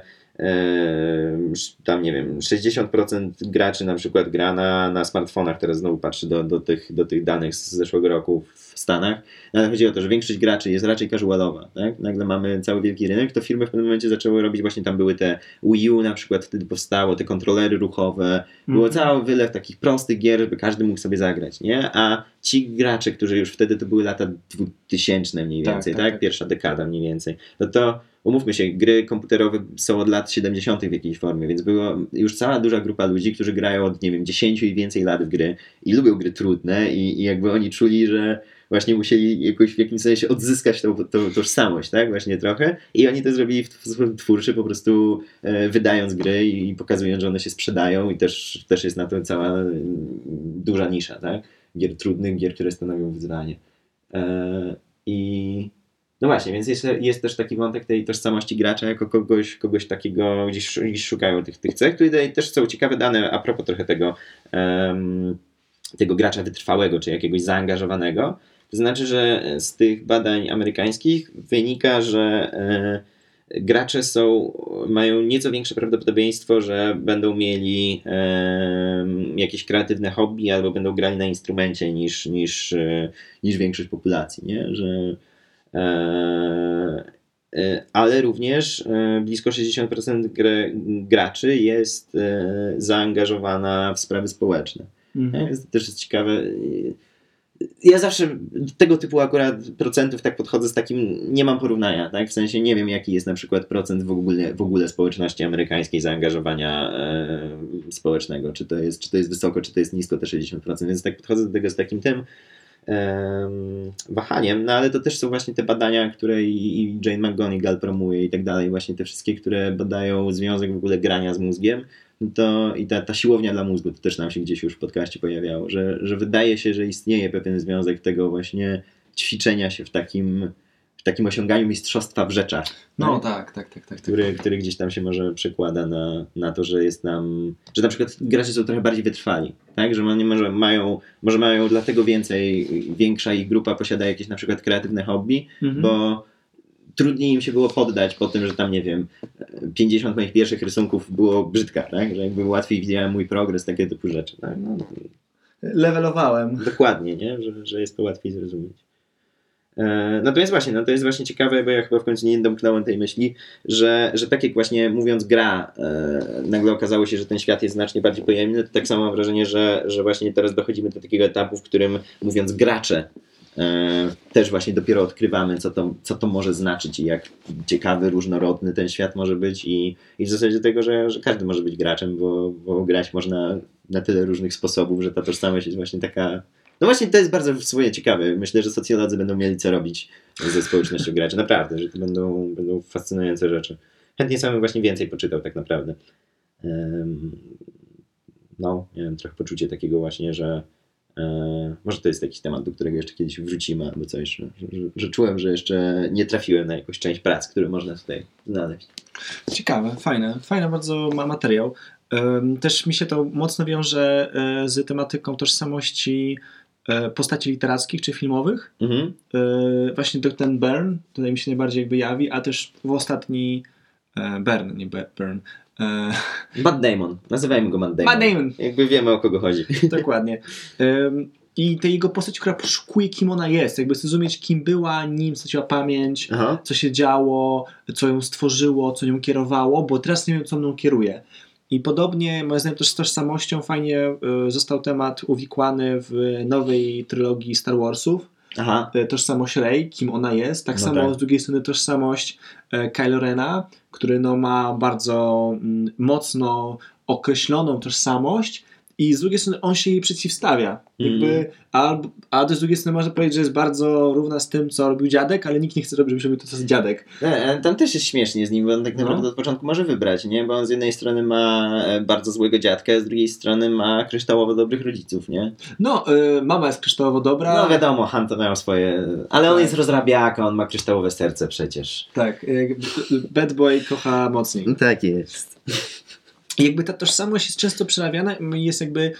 tam nie wiem, 60% graczy na przykład gra na, na smartfonach, teraz znowu patrzę do, do, tych, do tych danych z zeszłego roku w Stanach, no, ale chodzi o to, że większość graczy jest raczej casualowa, tak? Nagle mamy cały wielki rynek, to firmy w pewnym momencie zaczęły robić, właśnie tam były te Wii U na przykład wtedy powstało, te kontrolery ruchowe, było Mhm. cały wylew takich prostych gier, żeby każdy mógł sobie zagrać, nie? A ci gracze, którzy już wtedy to były lata 2000 mniej Tak, więcej, tak, tak? tak. Pierwsza dekada mniej więcej, no to umówmy się, gry komputerowe są od lat 70. w jakiejś formie, więc była już cała duża grupa ludzi, którzy grają od, nie wiem, 10 i więcej lat w gry i lubią gry trudne i, i jakby oni czuli, że właśnie musieli jakoś w jakimś sensie odzyskać tą, tą tożsamość, tak? Właśnie trochę. I oni to zrobili w sposób twórczy, po prostu e, wydając gry i, i pokazując, że one się sprzedają i też, też jest na to cała mm, duża nisza, tak? Gier trudnych, gier, które stanowią wyzwanie. E, I no właśnie, więc jest, jest też taki wątek tej tożsamości gracza jako kogoś, kogoś takiego, gdzieś, gdzieś szukają tych, tych cech. Tutaj też są ciekawe dane a propos trochę tego, em, tego gracza wytrwałego, czy jakiegoś zaangażowanego. To znaczy, że z tych badań amerykańskich wynika, że e, gracze są, mają nieco większe prawdopodobieństwo, że będą mieli em, jakieś kreatywne hobby albo będą grali na instrumencie niż, niż, e, niż większość populacji, nie? Że, e, e, ale również e, blisko 60% gr- graczy jest e, zaangażowana w sprawy społeczne. Mhm. To też jest ciekawe. Ja zawsze tego typu akurat procentów tak podchodzę z takim, nie mam porównania, tak? W sensie nie wiem jaki jest na przykład procent w ogóle, w ogóle społeczności amerykańskiej zaangażowania e, społecznego, czy to, jest, czy to jest wysoko, czy to jest nisko te 60%, więc tak podchodzę do tego z takim tym wahaniem, no ale to też są właśnie te badania, które i Jane McGonigal promuje i tak dalej, właśnie te wszystkie, które badają związek w ogóle grania z mózgiem, no to i ta, ta siłownia dla mózgu, to też nam się gdzieś już w podcaście pojawiało, że, że wydaje się, że istnieje pewien związek tego właśnie ćwiczenia się w takim, w takim osiąganiu mistrzostwa w rzeczach. No tak? tak, tak, tak, tak. tak. Który, który gdzieś tam się może przekłada na, na to, że jest nam, że na przykład gracze są trochę bardziej wytrwali, tak? Że oni może mają, może mają dlatego więcej, większa ich grupa posiada jakieś na przykład kreatywne hobby, Mhm. bo trudniej im się było poddać po tym, że tam, nie wiem, 50 moich pierwszych rysunków było brzydka, tak? Że jakby łatwiej widziałem mój progres, takie typu rzeczy, tak? No, Levelowałem. dokładnie, nie? Że, że jest to łatwiej zrozumieć. E, Natomiast właśnie, no to jest właśnie ciekawe, bo ja chyba w końcu nie domknąłem tej myśli, że, że tak jak właśnie mówiąc gra, e, nagle okazało się, że ten świat jest znacznie bardziej pojemny, to tak samo mam wrażenie, że, że właśnie teraz dochodzimy do takiego etapu, w którym mówiąc gracze, e, też właśnie dopiero odkrywamy, co to, co to może znaczyć i jak ciekawy, różnorodny ten świat może być i, i w zasadzie tego, że, że każdy może być graczem, bo, bo grać można na tyle różnych sposobów, że ta tożsamość jest właśnie taka no właśnie to jest bardzo w sumie ciekawe. Myślę, że socjolodzy będą mieli co robić ze społecznością graczy. Naprawdę, że to będą, będą fascynujące rzeczy. Chętnie sam właśnie więcej poczytał tak naprawdę. No, wiem, trochę poczucie takiego właśnie, że e, może to jest jakiś temat, do którego jeszcze kiedyś wrócimy albo coś, że, że, że czułem, że jeszcze nie trafiłem na jakąś część prac, które można tutaj znaleźć. Ciekawe, fajne, fajny bardzo ma materiał. Też mi się to mocno wiąże e, z tematyką tożsamości postaci literackich czy filmowych. Mhm. E, Właśnie to ten Byrne tutaj mi się najbardziej jakby jawi, a też w ostatni e, Byrne, nie Be- Byrne. E, Matt Damon. Nazywajmy go Matt Damon. Matt Damon. Jakby wiemy o kogo chodzi. Dokładnie. I tej jego postać, która poszukuje, kim ona jest, jakby zrozumieć, kim była, nim straciła pamięć, Aha. co się działo, co ją stworzyło, co nią kierowało, bo teraz nie wiem, co mną kieruje. I podobnie, moim zdaniem, też z tożsamością fajnie y, został temat uwikłany w nowej trylogii Star Warsów. Aha. Y, Tożsamość Rey, kim ona jest. Tak No samo tak. z drugiej strony tożsamość e, Kylo Rena, który no, ma bardzo mm, mocno określoną tożsamość i z drugiej strony on się jej przeciwstawia. Jakby, a, a z drugiej strony można powiedzieć, że jest bardzo równa z tym, co robił dziadek, ale nikt nie chce robić, żeby to, co dziadek. Nie, e, Tam też jest śmiesznie z nim, bo on tak No. naprawdę od początku może wybrać, nie? Bo on z jednej strony ma e, bardzo złego dziadka, a z drugiej strony ma kryształowo dobrych rodziców, nie? No, y, mama jest kryształowo dobra. No wiadomo, Han to miał swoje... Ale on Tak. jest rozrabiaka, on ma kryształowe serce przecież. Tak, y, bad boy kocha mocniej. Tak jest. I jakby ta tożsamość jest często przerabiana i jest jakby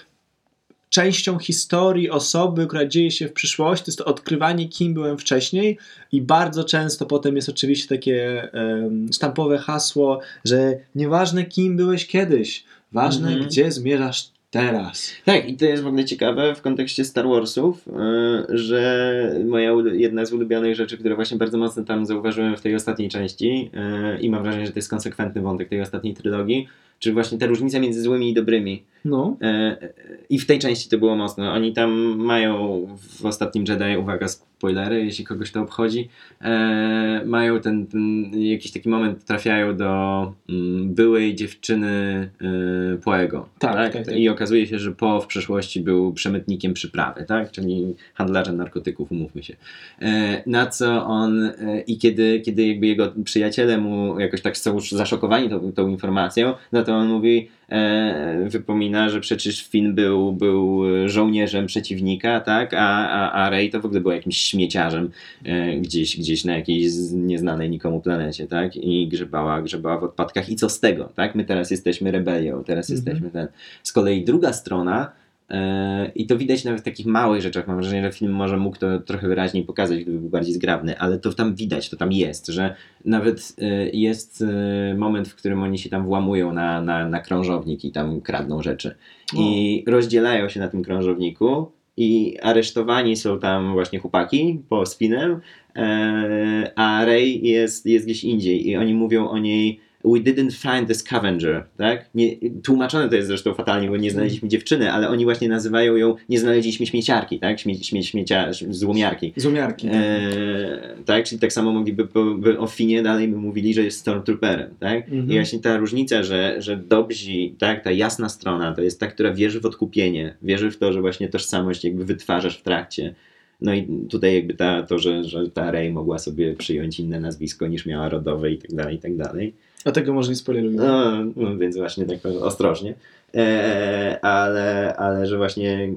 częścią historii osoby, która dzieje się w przyszłości, to jest to odkrywanie, kim byłem wcześniej i bardzo często potem jest oczywiście takie um, sztampowe hasło, że nieważne kim byłeś kiedyś, ważne Mhm. gdzie zmierzasz teraz. Tak, i to jest w ogóle ciekawe w kontekście Star Warsów, yy, że moja jedna z ulubionych rzeczy, które właśnie bardzo mocno tam zauważyłem w tej ostatniej części yy, i mam wrażenie, że to jest konsekwentny wątek tej ostatniej trylogii, czyli właśnie ta różnica między złymi i dobrymi. No, E, I w tej części to było mocno. Oni tam mają w ostatnim Jedi, uwaga, spoilery, jeśli kogoś to obchodzi, e, mają ten, ten jakiś taki moment, trafiają do mm, byłej dziewczyny e, Poego. Tak, tak, tak. I okazuje się, że Po w przeszłości był przemytnikiem przyprawy, tak? czyli handlarzem narkotyków, umówmy się. E, na co on e, i kiedy, kiedy jakby jego przyjaciele mu jakoś tak są zaszokowani tą, tą informacją, no to on mówi, e, wypomina, że przecież Finn był, był żołnierzem przeciwnika, tak? A, a, a Rey to w ogóle był jakimś śmieciarzem e, gdzieś, gdzieś na jakiejś nieznanej nikomu planecie, tak? I grzebała, grzebała w odpadkach. I co z tego, tak? My teraz jesteśmy rebelią, teraz Mhm. jesteśmy ten. Z kolei druga strona e, i to widać nawet w takich małych rzeczach. Mam wrażenie, że film może mógł to trochę wyraźniej pokazać, gdyby był bardziej zgrabny, ale to tam widać, to tam jest, że nawet e, jest e, moment, w którym oni się tam włamują na, na, na krążownik i tam kradną rzeczy. I rozdzielają się na tym krążowniku i aresztowani są tam właśnie chłopaki po spinem, e, a Ray jest, jest gdzieś indziej i oni mówią o niej We didn't find the scavenger, tak? Nie, tłumaczone to jest zresztą fatalnie, bo nie znaleźliśmy dziewczyny, ale oni właśnie nazywają ją nie znaleźliśmy śmieciarki, tak? Śmie, śmie, śmiecia, złomiarki. złomiarki. E, tak, czyli tak samo mogliby by, by o Finie dalej by mówili, że jest Stormtrooperem, tak? Mhm. I właśnie ta różnica, że, że dobrzy, tak, ta jasna strona to jest ta, która wierzy w odkupienie, wierzy w to, że właśnie tożsamość jakby wytwarzasz w trakcie. No i tutaj jakby ta, to, że, że ta Rey mogła sobie przyjąć inne nazwisko niż miała rodowe i tak dalej, i tak dalej. A tego może nie spoilerujmy. No, no więc właśnie tak ostrożnie. E, ale, ale że właśnie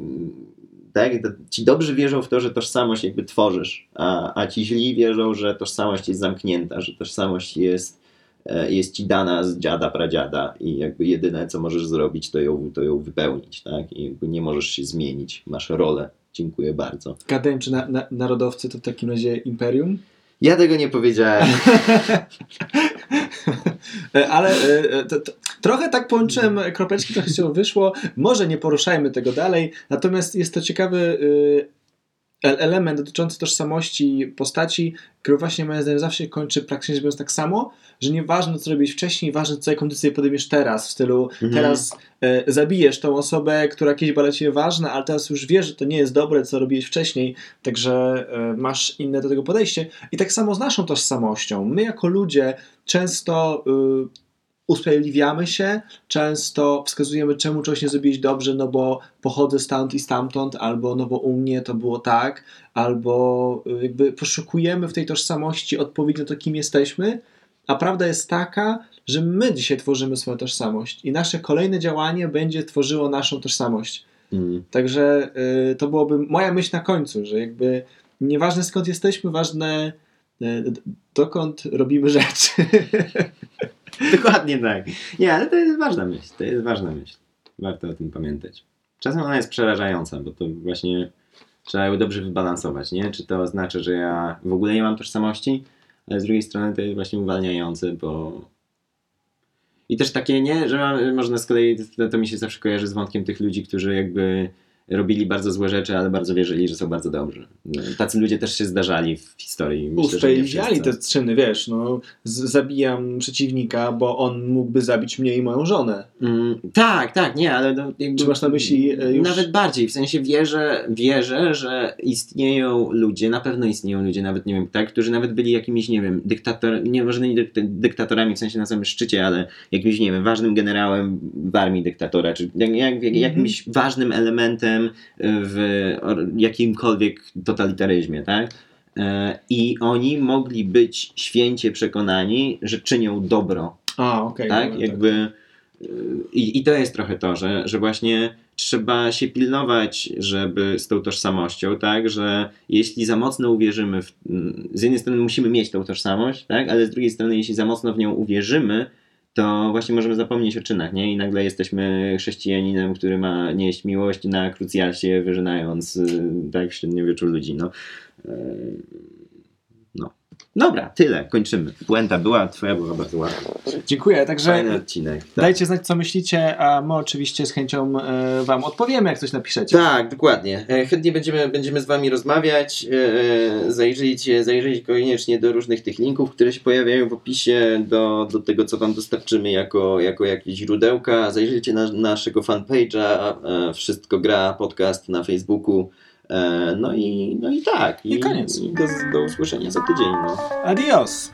tak, ci dobrzy wierzą w to, że tożsamość jakby tworzysz, a, a ci źli wierzą, że tożsamość jest zamknięta, że tożsamość jest, e, jest ci dana z dziada, pradziada i jakby jedyne co możesz zrobić to ją, to ją wypełnić, tak? I jakby nie możesz się zmienić, masz rolę. Dziękuję bardzo. Gadałem, czy na, na, narodowcy to w takim razie imperium? Ja tego nie powiedziałem. E, Ale e, e, to, to, trochę tak połączyłem kropeczki, trochę się wyszło. Może nie poruszajmy tego dalej, natomiast jest to ciekawy e- element dotyczący tożsamości postaci, który właśnie moim zdaniem zawsze kończy praktycznie rzecz biorąc tak samo, że nieważne co robiłeś wcześniej, ważne co jaką decyzję podejmiesz teraz, w stylu Mhm. teraz e, zabijesz tą osobę, która kiedyś była dla ciebie ważna, ale teraz już wiesz, że to nie jest dobre, co robiłeś wcześniej, także e, masz inne do tego podejście. I tak samo z naszą tożsamością. My jako ludzie często y, usprawiedliwiamy się, często wskazujemy, czemu czegoś nie zrobiłeś dobrze, no bo pochodzę stąd i stamtąd, albo no bo u mnie to było tak, albo y, jakby poszukujemy w tej tożsamości odpowiedzi na to, kim jesteśmy, a prawda jest taka, że my dzisiaj tworzymy swoją tożsamość i nasze kolejne działanie będzie tworzyło naszą tożsamość. Mm. Także y, to byłoby moja myśl na końcu, że jakby nieważne skąd jesteśmy, ważne y, dokąd robimy rzeczy. Dokładnie tak. Nie, ale to jest ważna myśl. To jest ważna myśl. Warto o tym pamiętać. Czasem ona jest przerażająca, bo to właśnie trzeba ją dobrze wybalansować, nie? Czy to oznacza, że ja w ogóle nie mam tożsamości, ale z drugiej strony to jest właśnie uwalniające, bo i też takie, nie, że ma- można z kolei, to, to mi się zawsze kojarzy z wątkiem tych ludzi, którzy jakby robili bardzo złe rzeczy, ale bardzo wierzyli, że są bardzo dobrzy. No, Tacy ludzie też się zdarzali w historii. Wszyscy. te czyny, wiesz, no, zabijam przeciwnika, bo on mógłby zabić mnie i moją żonę. Mm, tak, tak, nie, ale no, jakby, Czy masz na myśli, e, już- Nawet bardziej, w sensie wierzę, wierzę, że istnieją ludzie, na pewno istnieją ludzie, nawet nie wiem, tak, którzy nawet byli jakimiś, nie wiem, dyktator, nie może nie dyk- dyktatorami w sensie na samym szczycie, ale jakimś, nie wiem, ważnym generałem w armii dyktatora, czy jak, jak, jakimś ważnym elementem w or- jakimkolwiek totalitaryzmie, tak? E, I oni mogli być święcie przekonani, że czynią dobro A, okej. tak? dobra, Jakby y, i, i to jest trochę to, że, że właśnie trzeba się pilnować, żeby z tą tożsamością, tak, że jeśli za mocno uwierzymy, w, z jednej strony musimy mieć tą tożsamość, tak, ale z drugiej strony jeśli za mocno w nią uwierzymy, to właśnie możemy zapomnieć o czynach, nie? I nagle jesteśmy chrześcijaninem, który ma nieść miłość na krucjacie, wyżynając y, tak w średniowieczu ludzi, no. Dobra, tyle, kończymy. Puenta była, twoja była bardzo ładna. Dziękuję, także Fajny odcinek. Tak. dajcie znać, co myślicie, a my oczywiście z chęcią e, Wam odpowiemy, jak coś napiszecie. Tak, dokładnie. E, Chętnie będziemy, będziemy z Wami rozmawiać. E, Zajrzyjcie, zajrzyjcie koniecznie do różnych tych linków, które się pojawiają w opisie, do, do tego, co Wam dostarczymy jako, jako jakieś źródełka. Zajrzyjcie na naszego fanpage'a, e, Wszystko Gra, podcast na Facebooku. E, no i, no i tak. I, I koniec. Do, do usłyszenia za tydzień. No. Adios.